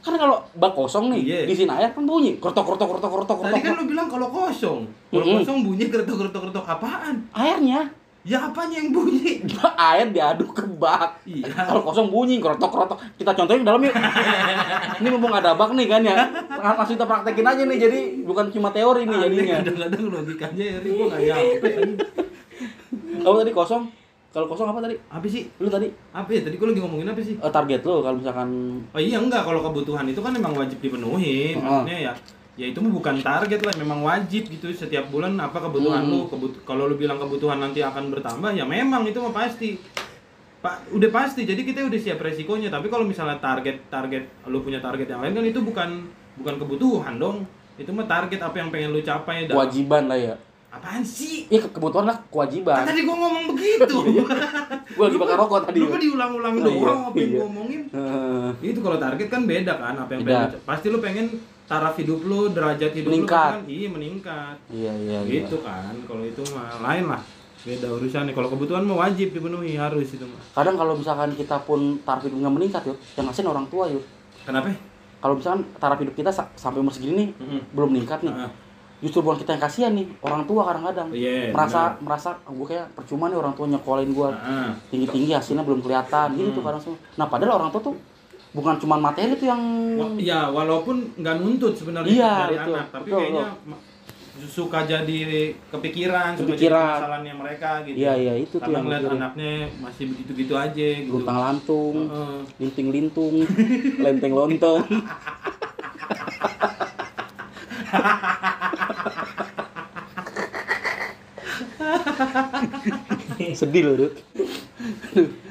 Kan kalau bak kosong nih Iya. di sini air kan bunyi kotok kotok kotok kotok Tadi kan lu bilang kalau kosong. Kalau Mm-mm. kosong bunyi keretok-keretok apaan? Airnya Ya apanya yang bunyi? air diaduk ke bak. Iya. Kalau kosong bunyi krotok krotok. Kita contohin dalam yuk. ini mumpung ada bak nih kan ya. Langsung kita praktekin aja nih jadi bukan cuma teori nih Aneh, jadinya. Kadang-kadang logikanya ya, gua nggak nyampe. Kalau tadi kosong Kalau kosong apa tadi? Apa sih? Lu tadi Apa ya? Tadi gue lagi ngomongin apa sih? eh, target lu kalau misalkan Oh iya enggak, kalau kebutuhan itu kan memang wajib dipenuhi. Heeh. Maksudnya ya ya itu mah bukan target lah, memang wajib gitu setiap bulan apa kebutuhan Hmm. lu. Kebut kalau lu bilang kebutuhan nanti akan bertambah ya memang itu mah pasti. Pak, udah pasti. Jadi kita udah siap resikonya. Tapi kalau misalnya target target lu punya target yang lain kan itu bukan bukan kebutuhan dong. Itu mah target apa yang pengen lu capai dalam- kewajiban lah ya. Apaan sih? Iya ke- kebutuhan lah kewajiban. Kan tadi gua ngomong begitu. Gua lagi bakar rokok tadi. Lu kok diulang-ulang Oh, doang iya, apa yang iya. gua omongin? Heeh. Itu kalau target kan beda kan apa yang Beda. pengen pasti lu pengen taraf hidup lu, derajat hidup Meningkat. lu kan iya meningkat. Iya iya iya. Gitu kan. Kalau itu mah lain lah. Beda urusannya. Kalau kebutuhan mah wajib dipenuhi harus itu mah. Kadang kalau misalkan kita pun taraf hidup nggak meningkat yuk, yang ngasihin orang tua yuk. Kenapa? Kalau misalkan taraf hidup kita sa- sampai umur segini nih Heeh. belum meningkat nih, Heeh. Justru bukan kita yang kasihan nih, orang tua kadang-kadang Iya. merasa merasa gue kayak percuma nih orang tua nyekolahin gue Heeh. tinggi tinggi hasilnya belum kelihatan gitu tuh Hmm. kadang semua. Nah padahal orang tua tuh bukan cuma materi tuh yang Ya walaupun nggak nuntut sebenarnya Iya, dari betul. anak, tapi Betul, kayaknya ma- suka jadi kepikiran, suka jadi Kepikiran. kesalahannya mereka gitu. Iya iya itu tuh Karena yang ngeliat mikirin. anaknya masih begitu-gitu aja gitu. luntang lantung, Heeh. linting lintung, lenteng lontong. Sedih loh, Dut.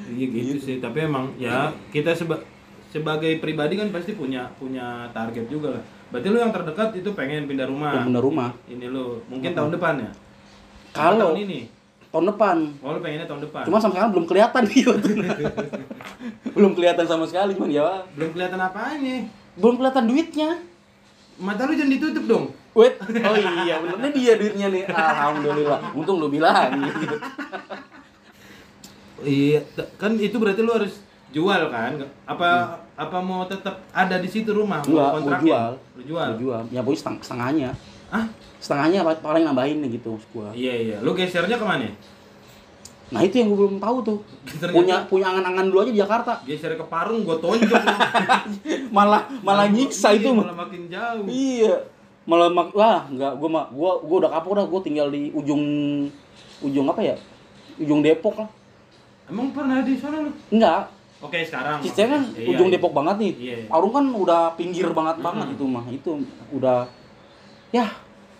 Iya gitu sih, tapi emang ya kita seba sebagai pribadi kan pasti punya punya target juga lah. Berarti lu yang terdekat itu pengen pindah rumah. Bener rumah. Ini lu mungkin tahun depan ya? Kalau tahun ini. tahun depan, Oh, lu pengennya tahun depan. cuma sampai sekarang belum kelihatan gitu. belum kelihatan sama sekali, cuman ya belum kelihatan apanya. belum kelihatan duitnya. Mata lu jangan ditutup dong. Wait, oh iya bener Ini dia duitnya nih. Alhamdulillah. Untung lu bilang. gitu. Iya, kan itu berarti lu harus jual kan? Apa apa mau tetap ada di situ rumah? Hmm. Enggak, mau kontraknya? jual. Lu jual. Gua jual. Ya pokoknya seteng setengahnya. Ah? Setengahnya pa- paling nambahin nih gitu maksud gua. Iya iya. Lu gesernya ke mana? Nah itu yang gua belum tahu tuh. Gesernya Punya punya angan-angan dulu aja di Jakarta. geser ke Parung gua tonjok. lu. Malah malah nyiksa Iya, itu mah. malah makin jauh. Iya. Malah mak wah enggak gua mah gua gua udah kapok dah gua tinggal di ujung ujung apa ya? Ujung Depok lah. Emang pernah di sana lu? Enggak. Oke, sekarang. Cisarua kan Iya, ujung iya. Depok banget nih. Iya. Parung kan udah pinggir banget banget itu mah. Itu udah ya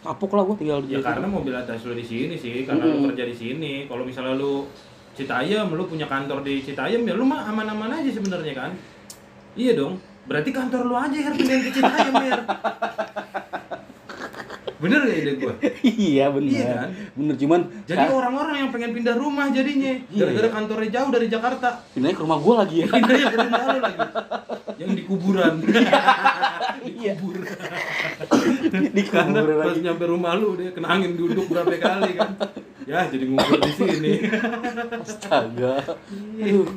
kapok lah gua tinggal di Ya situ. karena mobil atas lu di sini sih, karena lu Mm-mm. kerja di sini. Kalau misalnya lu Citayam, lu punya kantor di Citayam, ya lu mah aman-aman aja sebenarnya kan? Iya dong. Berarti kantor lu aja Her pindahin ke Citayam, Her. Bener gak ide gua? iya benar. Iya kan? Bener cuman Jadi kan, orang-orang yang pengen pindah rumah jadinya, Iya, gara-gara iya. kantornya jauh dari Jakarta. pindahnya ke rumah gua lagi ya. Pindahnya ke rumah lu lagi. Yang di kuburan. Iya. Kubur. di Karena kuburan pas lagi. nyampe rumah lu dia kena angin duduk berapa kali kan. Ya jadi ngumpul di sini. Astaga. Aduh.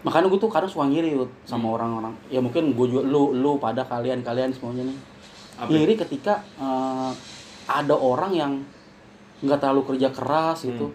Makanya gue tuh kadang suka ngiri sama orang-orang. Ya mungkin gue juga lu lu pada kalian kalian semuanya nih. Apa? Ngiri ketika eh, ada orang yang nggak terlalu kerja keras gitu.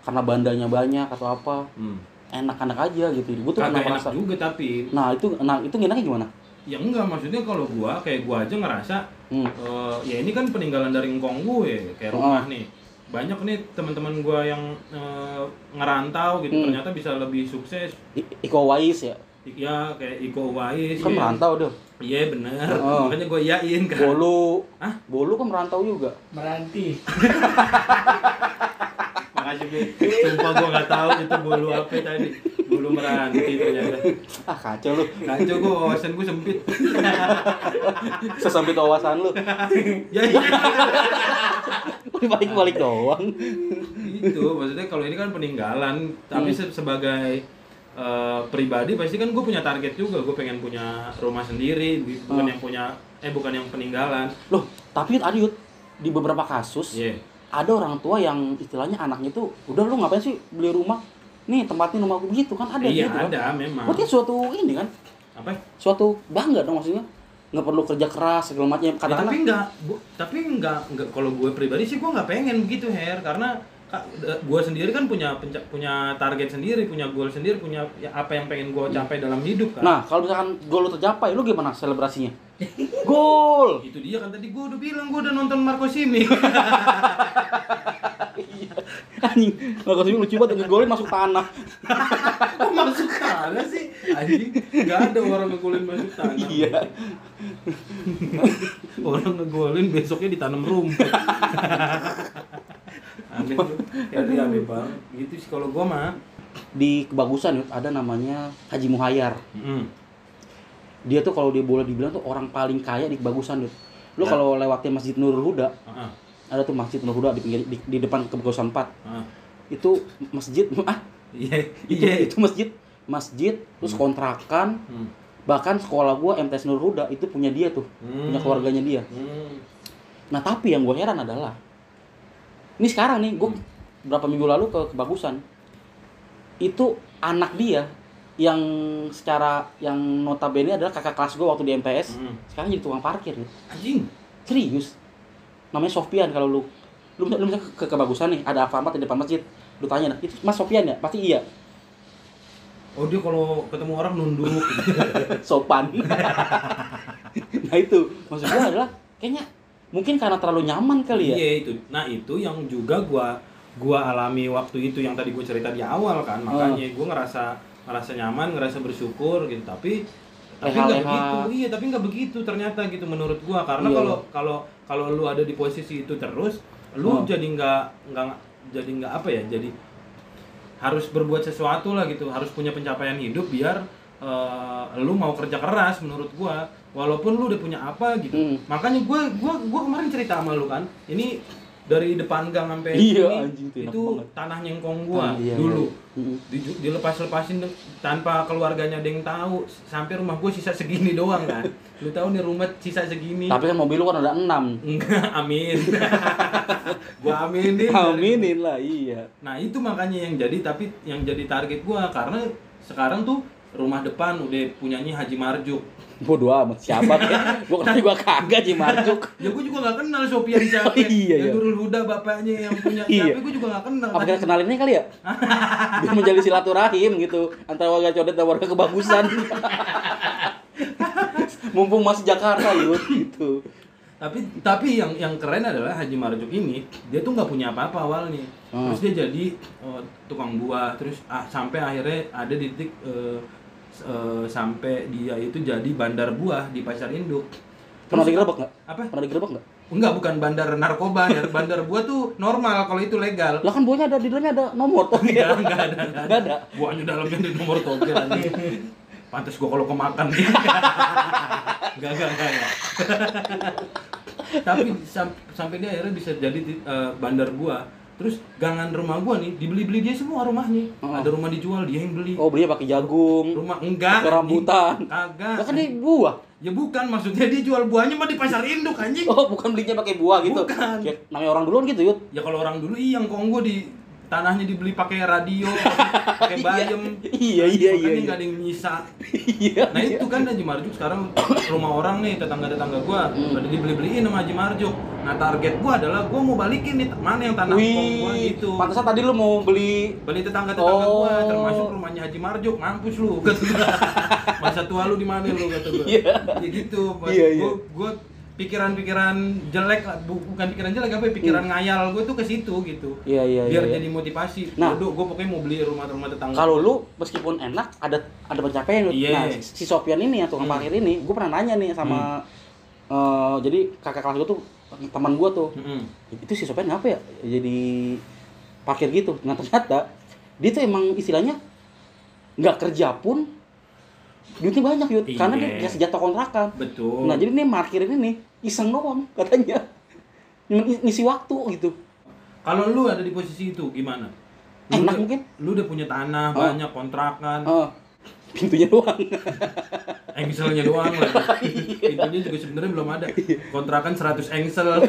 Karena bandanya banyak atau apa. Hmm. Enak-enak aja gitu. Gue tuh Kagak enak merasa. juga tapi Nah, itu nah itu enaknya gimana? ya enggak maksudnya kalau gua kayak gua aja ngerasa Hmm. eh, ya ini kan peninggalan dari engkong gue kayak Oh. rumah nih banyak nih teman-teman gua yang eh, ngerantau gitu Hmm. ternyata bisa lebih sukses I- Iko Wais ya. Ya kayak Iko Uwais Kan ya. merantau deh. iya bener Oh. makanya gua iyain kan Bolu. Hah? Bolu kan merantau juga. Meranti. makasih Bi. sumpah gua nggak tahu itu bulu apa tadi bulu meranti ternyata Ah, kacau lu. kacau gua wawasan gua sempit Sesampit wawasan lu. ya iya Balik-balik doang. itu maksudnya kalau ini kan peninggalan tapi Hmm. se- sebagai eh, pribadi pasti kan gue punya target juga gue pengen punya rumah sendiri bu- bukan Hmm. yang punya eh bukan yang peninggalan. Loh, tapi ada Yud, di beberapa kasus iya. ada orang tua yang istilahnya anaknya tuh udah lu ngapain sih beli rumah? Nih tempatin rumah gue gitu kan? Ada iya gitu kan. ada memang. Berarti suatu ini kan, apa? Suatu bangga dong maksudnya. Nggak perlu kerja keras segala macam Ya, tapi enggak bu- tapi enggak enggak kalau gue pribadi sih gue nggak pengen begitu Her. Karena gue sendiri kan punya punya target sendiri punya goal sendiri punya ya, apa yang pengen gue capai dalam hidup kan Nah, kalau misalkan gol lu tercapai, lu gimana selebrasinya? Gol. itu dia kan tadi gue udah bilang gue udah nonton Marco Simic Anjing, Marcus Smith lucu banget ngegolin masuk tanah. Kok masuk tanah sih? Anjing, nggak ada orang ngegolin masuk tanah. Iya. Orang ngegolin besoknya ditanam rumput. Tuh. Ya aneh banget. Gitu sih kalau gua mah. Di kebagusan Yud, ada namanya Haji Muhayyar. Mm. Dia tuh kalau dia boleh dibilang tuh orang paling kaya di kebagusan Yud. Lu Ya. kalau lewatin Masjid Nurul Huda, Ah, ada tuh Masjid Nurul Huda di, pinggir, di, di depan kebagusan 4. ah. Itu masjid ah Iya, itu, iya. itu masjid masjid terus kontrakan Hmm. bahkan sekolah gua MTS Nurul Huda itu punya dia tuh Hmm. punya keluarganya dia Hmm. nah tapi yang gue heran adalah ini sekarang nih gue berapa minggu lalu ke kebagusan. Itu anak dia yang secara yang notabene adalah kakak kelas gue waktu di MTS Hmm. sekarang jadi tukang parkir gitu. Anjing. serius. Namanya Sofian kalau lu. Lu, lu misalnya ke, ke kebagusan nih ada Alfamart di depan masjid. Lu tanya nah itu Mas Sofian ya? Pasti iya. Oh dia kalau ketemu orang nunduk. sopan. Nah itu. Maksud gue adalah kayaknya mungkin karena terlalu nyaman kali ya Iya itu. Nah itu yang juga gua gua alami waktu itu yang tadi gua cerita di awal kan. Makanya Oh. gua ngerasa ngerasa nyaman, ngerasa bersyukur gitu. Tapi tapi nggak begitu. Iya, tapi nggak begitu ternyata gitu menurut gua. Karena Iya, kalau iya. kalau kalau lu ada di posisi itu terus, lu Oh. jadi nggak nggak jadi nggak apa ya? Jadi harus berbuat sesuatu lah gitu. Harus punya pencapaian hidup biar eh, lu mau kerja keras menurut gua. Walaupun lu udah punya apa gitu Hmm. makanya gue gua gua kemarin cerita sama lu kan ini dari depan gang sampai Iya, enak itu tanah nyengkong gua Ah, iya, dulu iya. Mm-mm. Di- dilepas lepasin tanpa keluarganya ada yang tahu sampai rumah gue sisa segini doang kan lu tahu nih rumah sisa segini tapi kan mobil lu kan ada enam enggak amin gua aminin aminin lah iya nah itu makanya yang jadi tapi yang jadi target gua karena sekarang tuh rumah depan udah punyanya Haji Marjuk bodo amat siapa kayak gua kenal juga kagak Ji Marjuk Ya gue juga gak kenal Sofian siapa. Oh, iya, yang iya. Nurul Huda bapaknya yang punya Iya. siapa gue juga gak kenal. apa kita kenalinnya kali ya biar menjadi silaturahim gitu antara warga codet dan warga kebagusan mumpung masih Jakarta yud gitu Tapi tapi yang yang keren adalah Haji Marjuk ini dia tuh nggak punya apa-apa awalnya. Hmm. Terus dia jadi oh, tukang buah terus ah, sampai akhirnya ada di titik eh, eh, sampai dia itu jadi bandar buah di pasar induk. pernah Terus- digerebek nggak Apa? pernah digerebek nggak Enggak, bukan bandar narkoba, ya. bandar buah tuh normal kalau itu legal. lah kan buahnya ada di dalamnya ada nomor tuh Enggak, enggak ada, enggak ada. Ada Buahnya dalamnya di nomor togel anjing. Pantes gua kalau kemakan. Enggak, enggak, enggak. enggak. Tapi sam- sampai dia akhirnya bisa jadi eh, bandar buah. Terus gangan rumah gua nih dibeli-beli dia semua rumahnya. Oh. Ada rumah dijual dia yang beli. oh belinya pakai jagung Rumah enggak. rambutan. Kagak. lah kan dia buah Ya bukan, maksudnya dia jual buahnya mah di pasar induk anjing. oh bukan belinya pakai buah gitu Bukan. Kayak namanya orang duluan gitu yud Ya kalau orang dulu iya yang Kongo di tanahnya dibeli pakai radio, pakai bayam. iya iya iya Makanya iya nggak ada yang nyisa. iya Nah itu kan Haji Marjuk sekarang rumah orang nih tetangga-tetangga gua Hmm. pada dibeli-beliin sama Haji Marjuk. Nah target gua adalah gua mau balikin nih mana yang tanah Wih, gitu. pantesan tadi lu mau beli Beli tetangga-tetangga Oh. gua termasuk rumahnya Haji Marjuk mampus lu. Masa tua lu di mana lu kata gua. Iya. Ya gitu. Iya, iya. Gua pikiran-pikiran jelek bukan pikiran jelek apa ya, pikiran ngayal gua tuh ke situ gitu. Hmm. Iya iya Biar iya. jadi motivasi. Nah. Nah, gua pokoknya mau beli rumah-rumah tetangga. Kalau lu meskipun enak ada ada pencapaian. Iya. Nah, si Sofian ini atau tukang Hmm. parkir ini, gue pernah nanya nih sama eh, jadi kakak kelas gue tuh teman gue tuh. Mm-mm. Itu si Sofian ngapa ya jadi parkir gitu. Nah, ternyata dia tuh emang istilahnya nggak kerja pun duitnya banyak yud karena dia Iya. dia kontrakan. Betul. Nah, jadi nih parkir ini nih iseng doang katanya. Ngisi waktu gitu. Kalau lu ada di posisi itu gimana? Lu Enak udah- mungkin. Lu udah punya tanah Oh. banyak kontrakan, Eh, pintunya doang. engselnya doang lah. Pintunya juga sebenarnya belum ada. Kontrakan 100 engsel.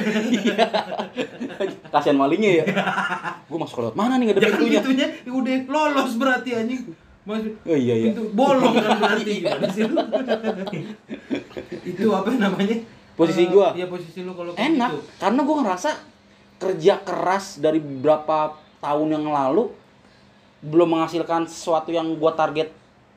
Kasihan malingnya ya. gue masuk lewat mana nih nggak ada ya kan pintunya? pintunya udah lolos berarti anjing. Mas, Oh iya iya. pintu bolong kan berarti gimana sih lu? itu apa namanya? Posisi gua? Iya posisi lu kalau Enak gitu. karena gue ngerasa kerja keras dari beberapa tahun yang lalu belum menghasilkan sesuatu yang gue target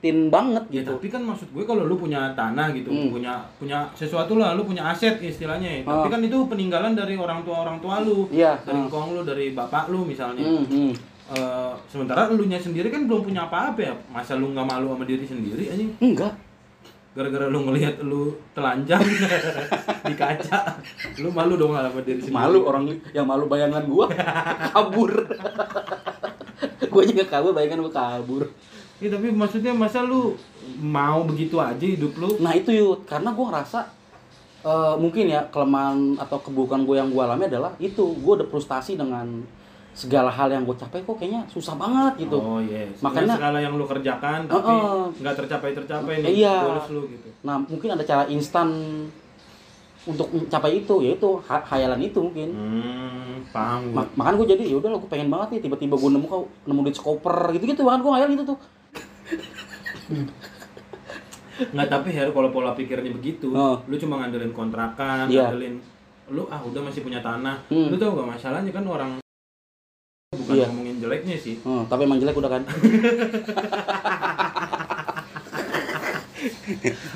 nikmatin banget Ya, gitu tapi kan maksud gue kalau lu punya tanah gitu, Hmm. punya punya sesuatu lah, lu punya aset istilahnya ya. Ah. Tapi kan itu peninggalan dari orang tua orang tua lu, Iya, dari ah. kong lu, dari bapak lu misalnya. Hmm, hmm. Eh, sementara lu nya sendiri kan belum punya apa-apa ya. Masa lu nggak malu sama diri sendiri anjing? enggak Gara-gara lu ngelihat lu telanjang di kaca, lu malu dong sama diri sendiri. malu orang yang malu bayangan gua. Kabur. Gua juga kabur bayangan gua kabur. Iya, tapi maksudnya masa lu mau begitu aja hidup lu? nah itu yuk karena gua ngerasa eh, mungkin ya kelemahan atau keburukan gue yang gua alami adalah itu. Gua udah frustasi dengan segala hal yang gue capai kok kayaknya susah banget gitu Oh iya, Makanya- Makanya segala yang lu kerjakan tapi nggak tercapai-tercapai nih Iya. goals lu gitu. nah mungkin ada cara instan untuk mencapai itu yaitu ha- hayalan itu mungkin Hmm, paham gua. Ma- makanya gue jadi ya udah gue pengen banget nih tiba-tiba gue nemu kau nemu duit skoper gitu gitu bahkan gue ngayal gitu tuh Nggak tapi Her kalau pola pikirnya begitu, Oh. lu cuma ngandelin kontrakan, Iya. ngandelin lu ah udah masih punya tanah. Hmm. Lu tau gak masalahnya kan orang bukan Iya. ngomongin jeleknya sih. Hmm, tapi emang jelek udah kan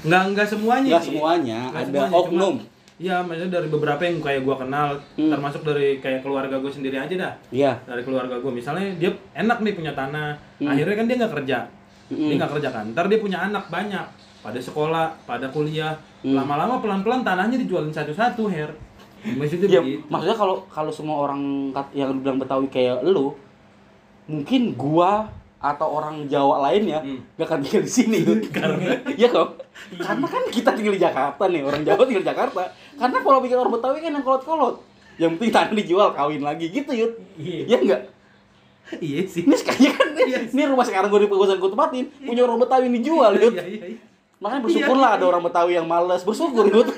Nggak nggak semuanya nggak sih. semuanya Nggak ada semuanya, oknum Iya, maksudnya dari beberapa yang kayak gua kenal, Hmm. termasuk dari kayak keluarga gue sendiri aja dah. iya Dari keluarga gue, misalnya dia enak nih punya tanah, Hmm. akhirnya kan dia nggak kerja, dia Mm-mm. nggak kerja kan. Ntar dia punya anak banyak, pada sekolah, pada kuliah, Hmm. lama-lama pelan-pelan tanahnya dijualin satu-satu, her. Maksudnya ya begitu. maksudnya kalau kalau semua orang yang bilang betawi kayak lu mungkin gua atau orang Jawa lainnya Hmm. gak akan tinggal di sini karena ya kok karena kan kita tinggal di Jakarta nih orang Jawa tinggal di Jakarta karena kalau pikir orang Betawi kan yang kolot-kolot yang penting tanah dijual kawin lagi gitu yud Iya. ya enggak Iya sih. ini sekalian kan Iya. ini rumah sekarang gue di pegusan gue tempatin punya orang Betawi yang dijual yud Iya, iya, iya. Makanya bersyukurlah Iya, ada iya. orang Betawi yang males. Bersyukur yud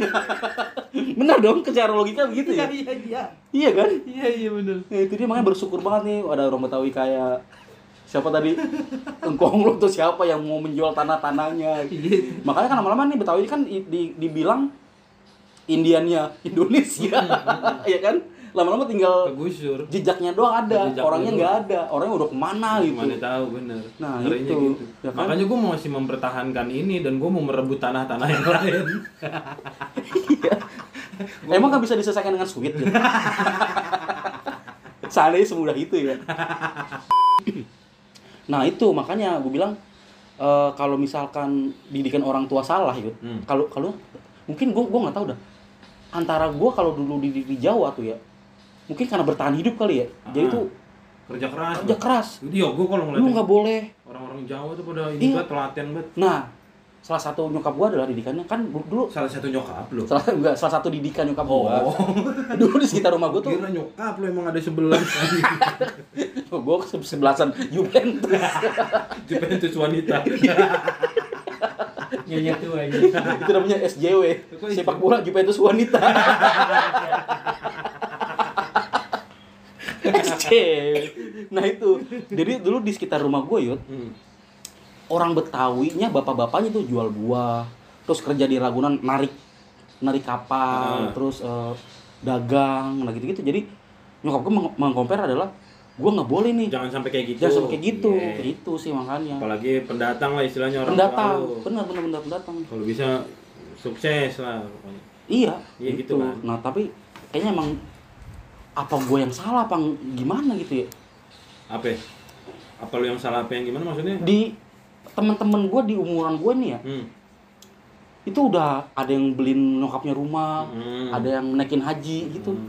benar dong secara logika begitu Iya, ya? Iya, iya. iya. Kan? Iya, iya bener. Nah, itu dia. Makanya bersyukur banget nih. Ada orang Betawi kayak siapa tadi? Engkong lu tuh siapa yang mau menjual tanah-tanahnya Iya. makanya kan lama-lama nih Betawi kan i- di- dibilang Indiannya Indonesia. Ya kan lama-lama tinggal Kegusur. jejaknya doang ada Jejaknya orangnya nggak ada orangnya udah ke mana gitu Gimana tahu bener. Nah, Ngerinya itu. gitu. Ya kan? Makanya gue masih mempertahankan ini dan gue mau merebut tanah-tanah yang lain. emang nggak bisa diselesaikan dengan sweet ya? seandainya semudah itu ya nah itu makanya gue bilang eh, kalau misalkan didikan orang tua salah yud Hmm. kalau kalau mungkin gue gue nggak tahu dah antara gue kalau dulu di, di Jawa tuh ya mungkin karena bertahan hidup kali ya jadi Ah. tuh Kerja keras. kerja keras Iya, gue kalau lu ngeliat nggak boleh orang-orang Jawa tuh pada ini Iya. banget telaten banget. nah salah satu nyokap gue adalah didikannya kan dulu, dulu Salah satu nyokap lo. salah enggak, salah satu didikan nyokap gue Oh. dulu di sekitar rumah gue tuh Kira nyokap lo emang ada sebelah. gue sebelasan Juventus Juventus wanita. Nyonya tua aja. itu namanya SJW itu? sepak bola Juventus wanita SC nah itu jadi dulu di sekitar rumah gue yud Hmm. orang Betawinya bapak-bapaknya tuh jual buah terus kerja di Ragunan narik narik kapal Ah. terus eh, dagang nah gitu gitu jadi nyokap gue meng- mengcompare adalah gue nggak boleh nih Jangan sampai kayak gitu. jangan sampai kayak gitu Iya. gitu sih makanya Apalagi pendatang lah istilahnya orang pendatang benar benar benar pendatang Kalau bisa sukses lah. pokoknya. Iya, Iya, gitu kan. Nah, tapi kayaknya emang apa gue yang salah apa gimana gitu ya? Apa? ya? Apa lu yang salah apa yang gimana maksudnya? Di teman-teman gue di umuran gue nih ya, Hmm. itu udah ada yang beliin nyokapnya rumah, Hmm. ada yang naikin haji gitu. Hmm.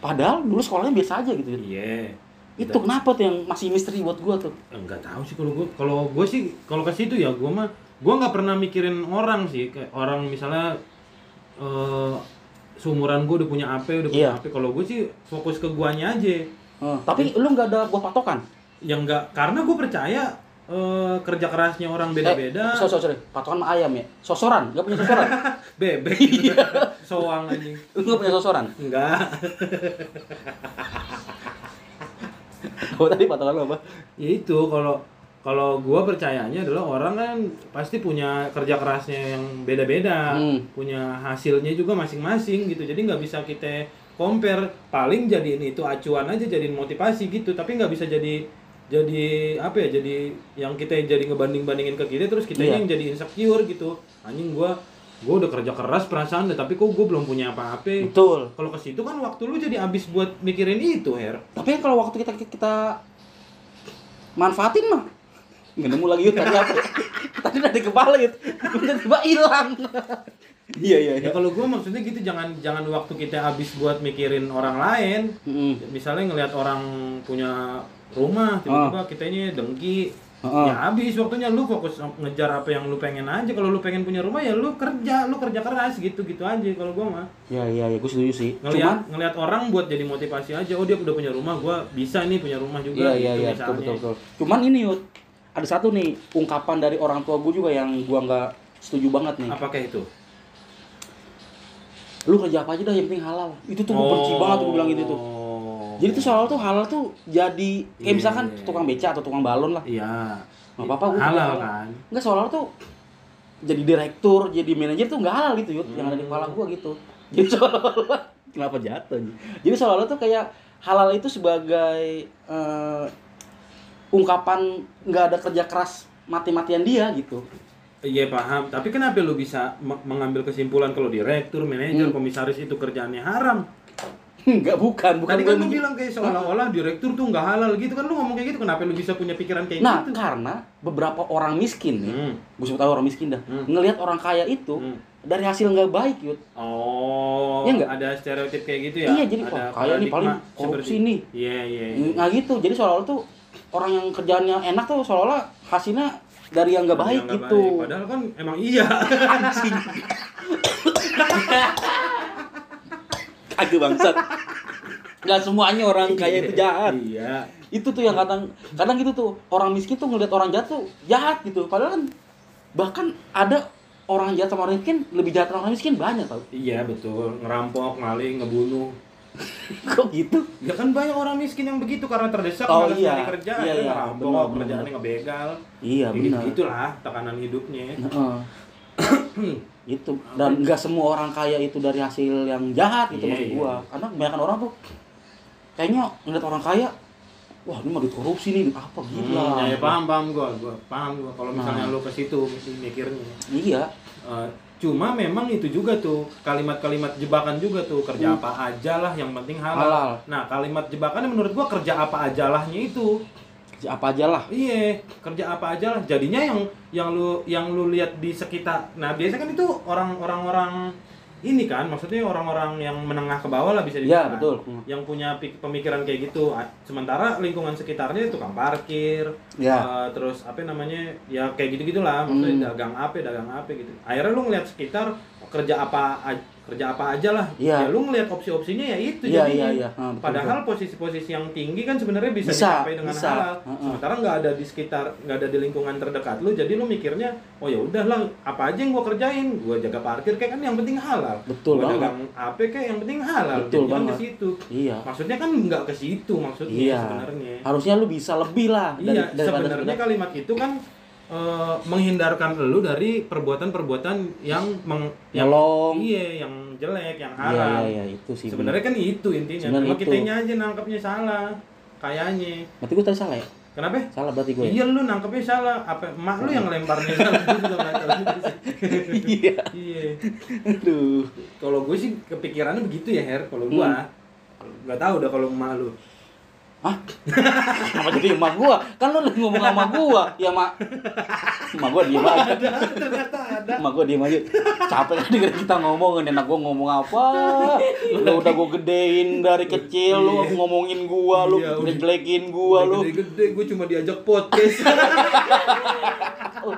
Padahal dulu sekolahnya biasa aja gitu. Iya. Itu kenapa tuh yang masih misteri buat gue tuh? Enggak tahu sih kalau gue kalau gue sih kalau ke situ ya gue mah gue nggak pernah mikirin orang sih kayak orang misalnya eh seumuran gue udah punya apa udah punya apa kalau gue sih fokus ke guanya aja Eh, tapi lu nggak ada buah patokan? yang enggak karena gue percaya eh, kerja kerasnya orang beda-beda Eh, sorry, sorry. Patokan sama ayam ya? Sosoran? Gak punya sosoran? bebek Iya. soang anjing lu gak punya sosoran? enggak Oh, tadi patokan lu apa? ya itu kalau kalau gua percayanya adalah orang kan pasti punya kerja kerasnya yang beda-beda Hmm. punya hasilnya juga masing-masing gitu. Jadi nggak bisa kita compare. Paling jadiin itu acuan aja jadiin motivasi gitu. Tapi nggak bisa jadi jadi apa ya jadi yang kita jadi ngebanding bandingin ke kita terus kita Iya. yang jadi insecure gitu. Anjing gua gua udah kerja keras perasaan deh tapi kok gua belum punya apa-apa? Betul. Kalau ke situ kan waktu lu jadi habis buat mikirin itu her. Tapi kan kalau waktu kita kita manfaatin mah nggak nemu lagi yuk tadi apa? Tadi udah di kepala yuk tiba-tiba hilang. Iya iya ya kalau gua maksudnya gitu jangan jangan waktu kita habis buat mikirin orang lain. Mm-mm. misalnya ngelihat orang punya rumah tiba-tiba kitanya dengki. Heeh. ya habis waktunya lu fokus ngejar apa yang lu pengen aja. Kalau lu pengen punya rumah ya lu kerja lu kerja keras gitu gitu aja kalau gua mah. Iya iya iya gue setuju sih. Cuman ngelihat ngelihat orang buat jadi motivasi aja. Oh dia udah punya rumah gua bisa nih punya rumah juga iya iya gitu iya betul betul cuman ini yuk ada satu nih ungkapan dari orang tua gue juga yang gua nggak setuju banget nih. Apakah itu? Lu kerja apa aja dah yang penting halal. Itu tuh gue benci banget tuh gue bilang gitu tuh. Oh. jadi tuh soal tuh halal tuh jadi kayak Iya, misalkan tukang beca atau tukang balon lah. Iya. Nggak apa-apa, gua halal kan? Enggak soal tuh jadi direktur, jadi manajer tuh nggak halal gitu yut, yang ada di kepala gua gitu. Jadi seolah-olah kenapa jatuh? Jadi seolah-olah tuh kayak halal itu sebagai eh, ungkapan nggak ada kerja keras mati-matian dia gitu. Iya paham, tapi kenapa lu bisa me- mengambil kesimpulan kalau direktur, manajer, Hmm. komisaris itu kerjaannya haram? Enggak bukan, bukan Tadi kan lu mikir- bilang kayak seolah-olah direktur tuh nggak halal gitu kan lu ngomong kayak gitu, kenapa lu bisa punya pikiran kayak Nah, gitu? karena beberapa orang miskin nih, Hmm. gue sebut tahu orang miskin dah, Hmm. ngelihat orang kaya itu Hmm. dari hasil nggak baik yut. Oh, Iya nggak? ada stereotip kayak gitu ya? Iya, jadi, ada kaya nih paling korupsi nih. Iya, iya. iya. Nggak gitu, jadi seolah-olah tuh orang yang kerjaannya enak tuh seolah-olah hasilnya dari yang nggak baik yang gitu. baik. Padahal kan emang iya. Kagak bangsat. Nggak semuanya orang kaya itu jahat. Iya. Itu tuh yang kadang kadang gitu tuh orang miskin tuh ngeliat orang jahat tuh jahat gitu. Padahal kan bahkan ada orang jahat sama orang miskin lebih jahat orang miskin banyak tau. Iya betul, ngerampok, maling, ngebunuh. Kok gitu? Ya kan banyak orang miskin yang begitu karena terdesak Oh, iya. nyari kerja, Iya, iya. ngerampok, benar, kerjaannya ngebegal. Iya Ya, benar. Gitulah tekanan hidupnya. Heeh. itu dan nggak semua orang kaya itu dari hasil yang jahat gitu Iya, maksud iya. gua karena kebanyakan orang tuh kayaknya ngeliat orang kaya wah ini mah duit korupsi nih duit apa gila Hmm, ya, ya, paham paham gua, gua paham gua kalau misalnya Nah. lu ke situ mikirnya. iya Eh, cuma memang itu juga tuh kalimat-kalimat jebakan juga tuh kerja Hmm. apa aja lah yang penting halal. Halal. Nah kalimat jebakannya menurut gua kerja apa aja lahnya itu. Kerja apa aja lah Iya, kerja apa aja lah. Jadinya yang yang lu yang lu lihat di sekitar. Nah, biasanya kan itu orang-orang orang ini kan, maksudnya orang-orang yang menengah ke bawah lah bisa Iya, dibilang. betul. Hmm. Yang punya pemikiran kayak gitu. Sementara lingkungan sekitarnya tukang parkir, ya eh, terus apa namanya? Ya kayak gitu-gitulah, maksudnya Hmm. dagang apa, dagang apa gitu. Akhirnya lu ngeliat sekitar kerja apa kerja apa aja lah. Iya. Ya lu ngeliat opsi-opsinya ya itu iya jadinya. iya iya Ah, betul, Padahal posisi-posisi yang tinggi kan sebenarnya bisa, Bisa, dicapai dengan bisa. halal. Heeh. Sementara nggak ada di sekitar, nggak ada di lingkungan terdekat lu, jadi lu mikirnya, oh ya udahlah, apa aja yang gua kerjain, gua jaga parkir kayak kan yang penting halal. Betul gua banget. dagang apa kayak yang penting halal. Betul Jadinya banget. ke situ. iya Maksudnya kan nggak ke situ maksudnya iya sebenarnya. harusnya lu bisa lebih lah dari- Iya, sebenarnya kalimat itu kan eh, menghindarkan lu dari perbuatan-perbuatan yang meng, yang Nyolong. iya, yang jelek, yang iya haram. iya iya itu sih Sebenarnya kan itu intinya. Sebenarnya Cuma itu. kitanya aja nangkapnya salah. Kayaknya. berarti gue tadi salah ya Kenapa? salah berarti gue ya? Iya lu nangkepnya salah. Apa emak lu yang lemparnya salah iya Iya. aduh Kalau gue sih kepikirannya begitu ya Her. Kalau gua Hmm. nggak tahu udah kalau emak lu. Hah? Kenapa jadi emak gua? Kan lu lagi ngomong sama gua. Ya, Mak. Emak gua diem aja. Ternyata. Emak gua diem aja. Capek kan denger kita ngomongin. Enak gua ngomong apa? Lu udah, udah gua gedein dari kecil. Lu iya. ngomongin gua. Lu iya, udah gua. Lu gede-gede. Gua cuma diajak podcast.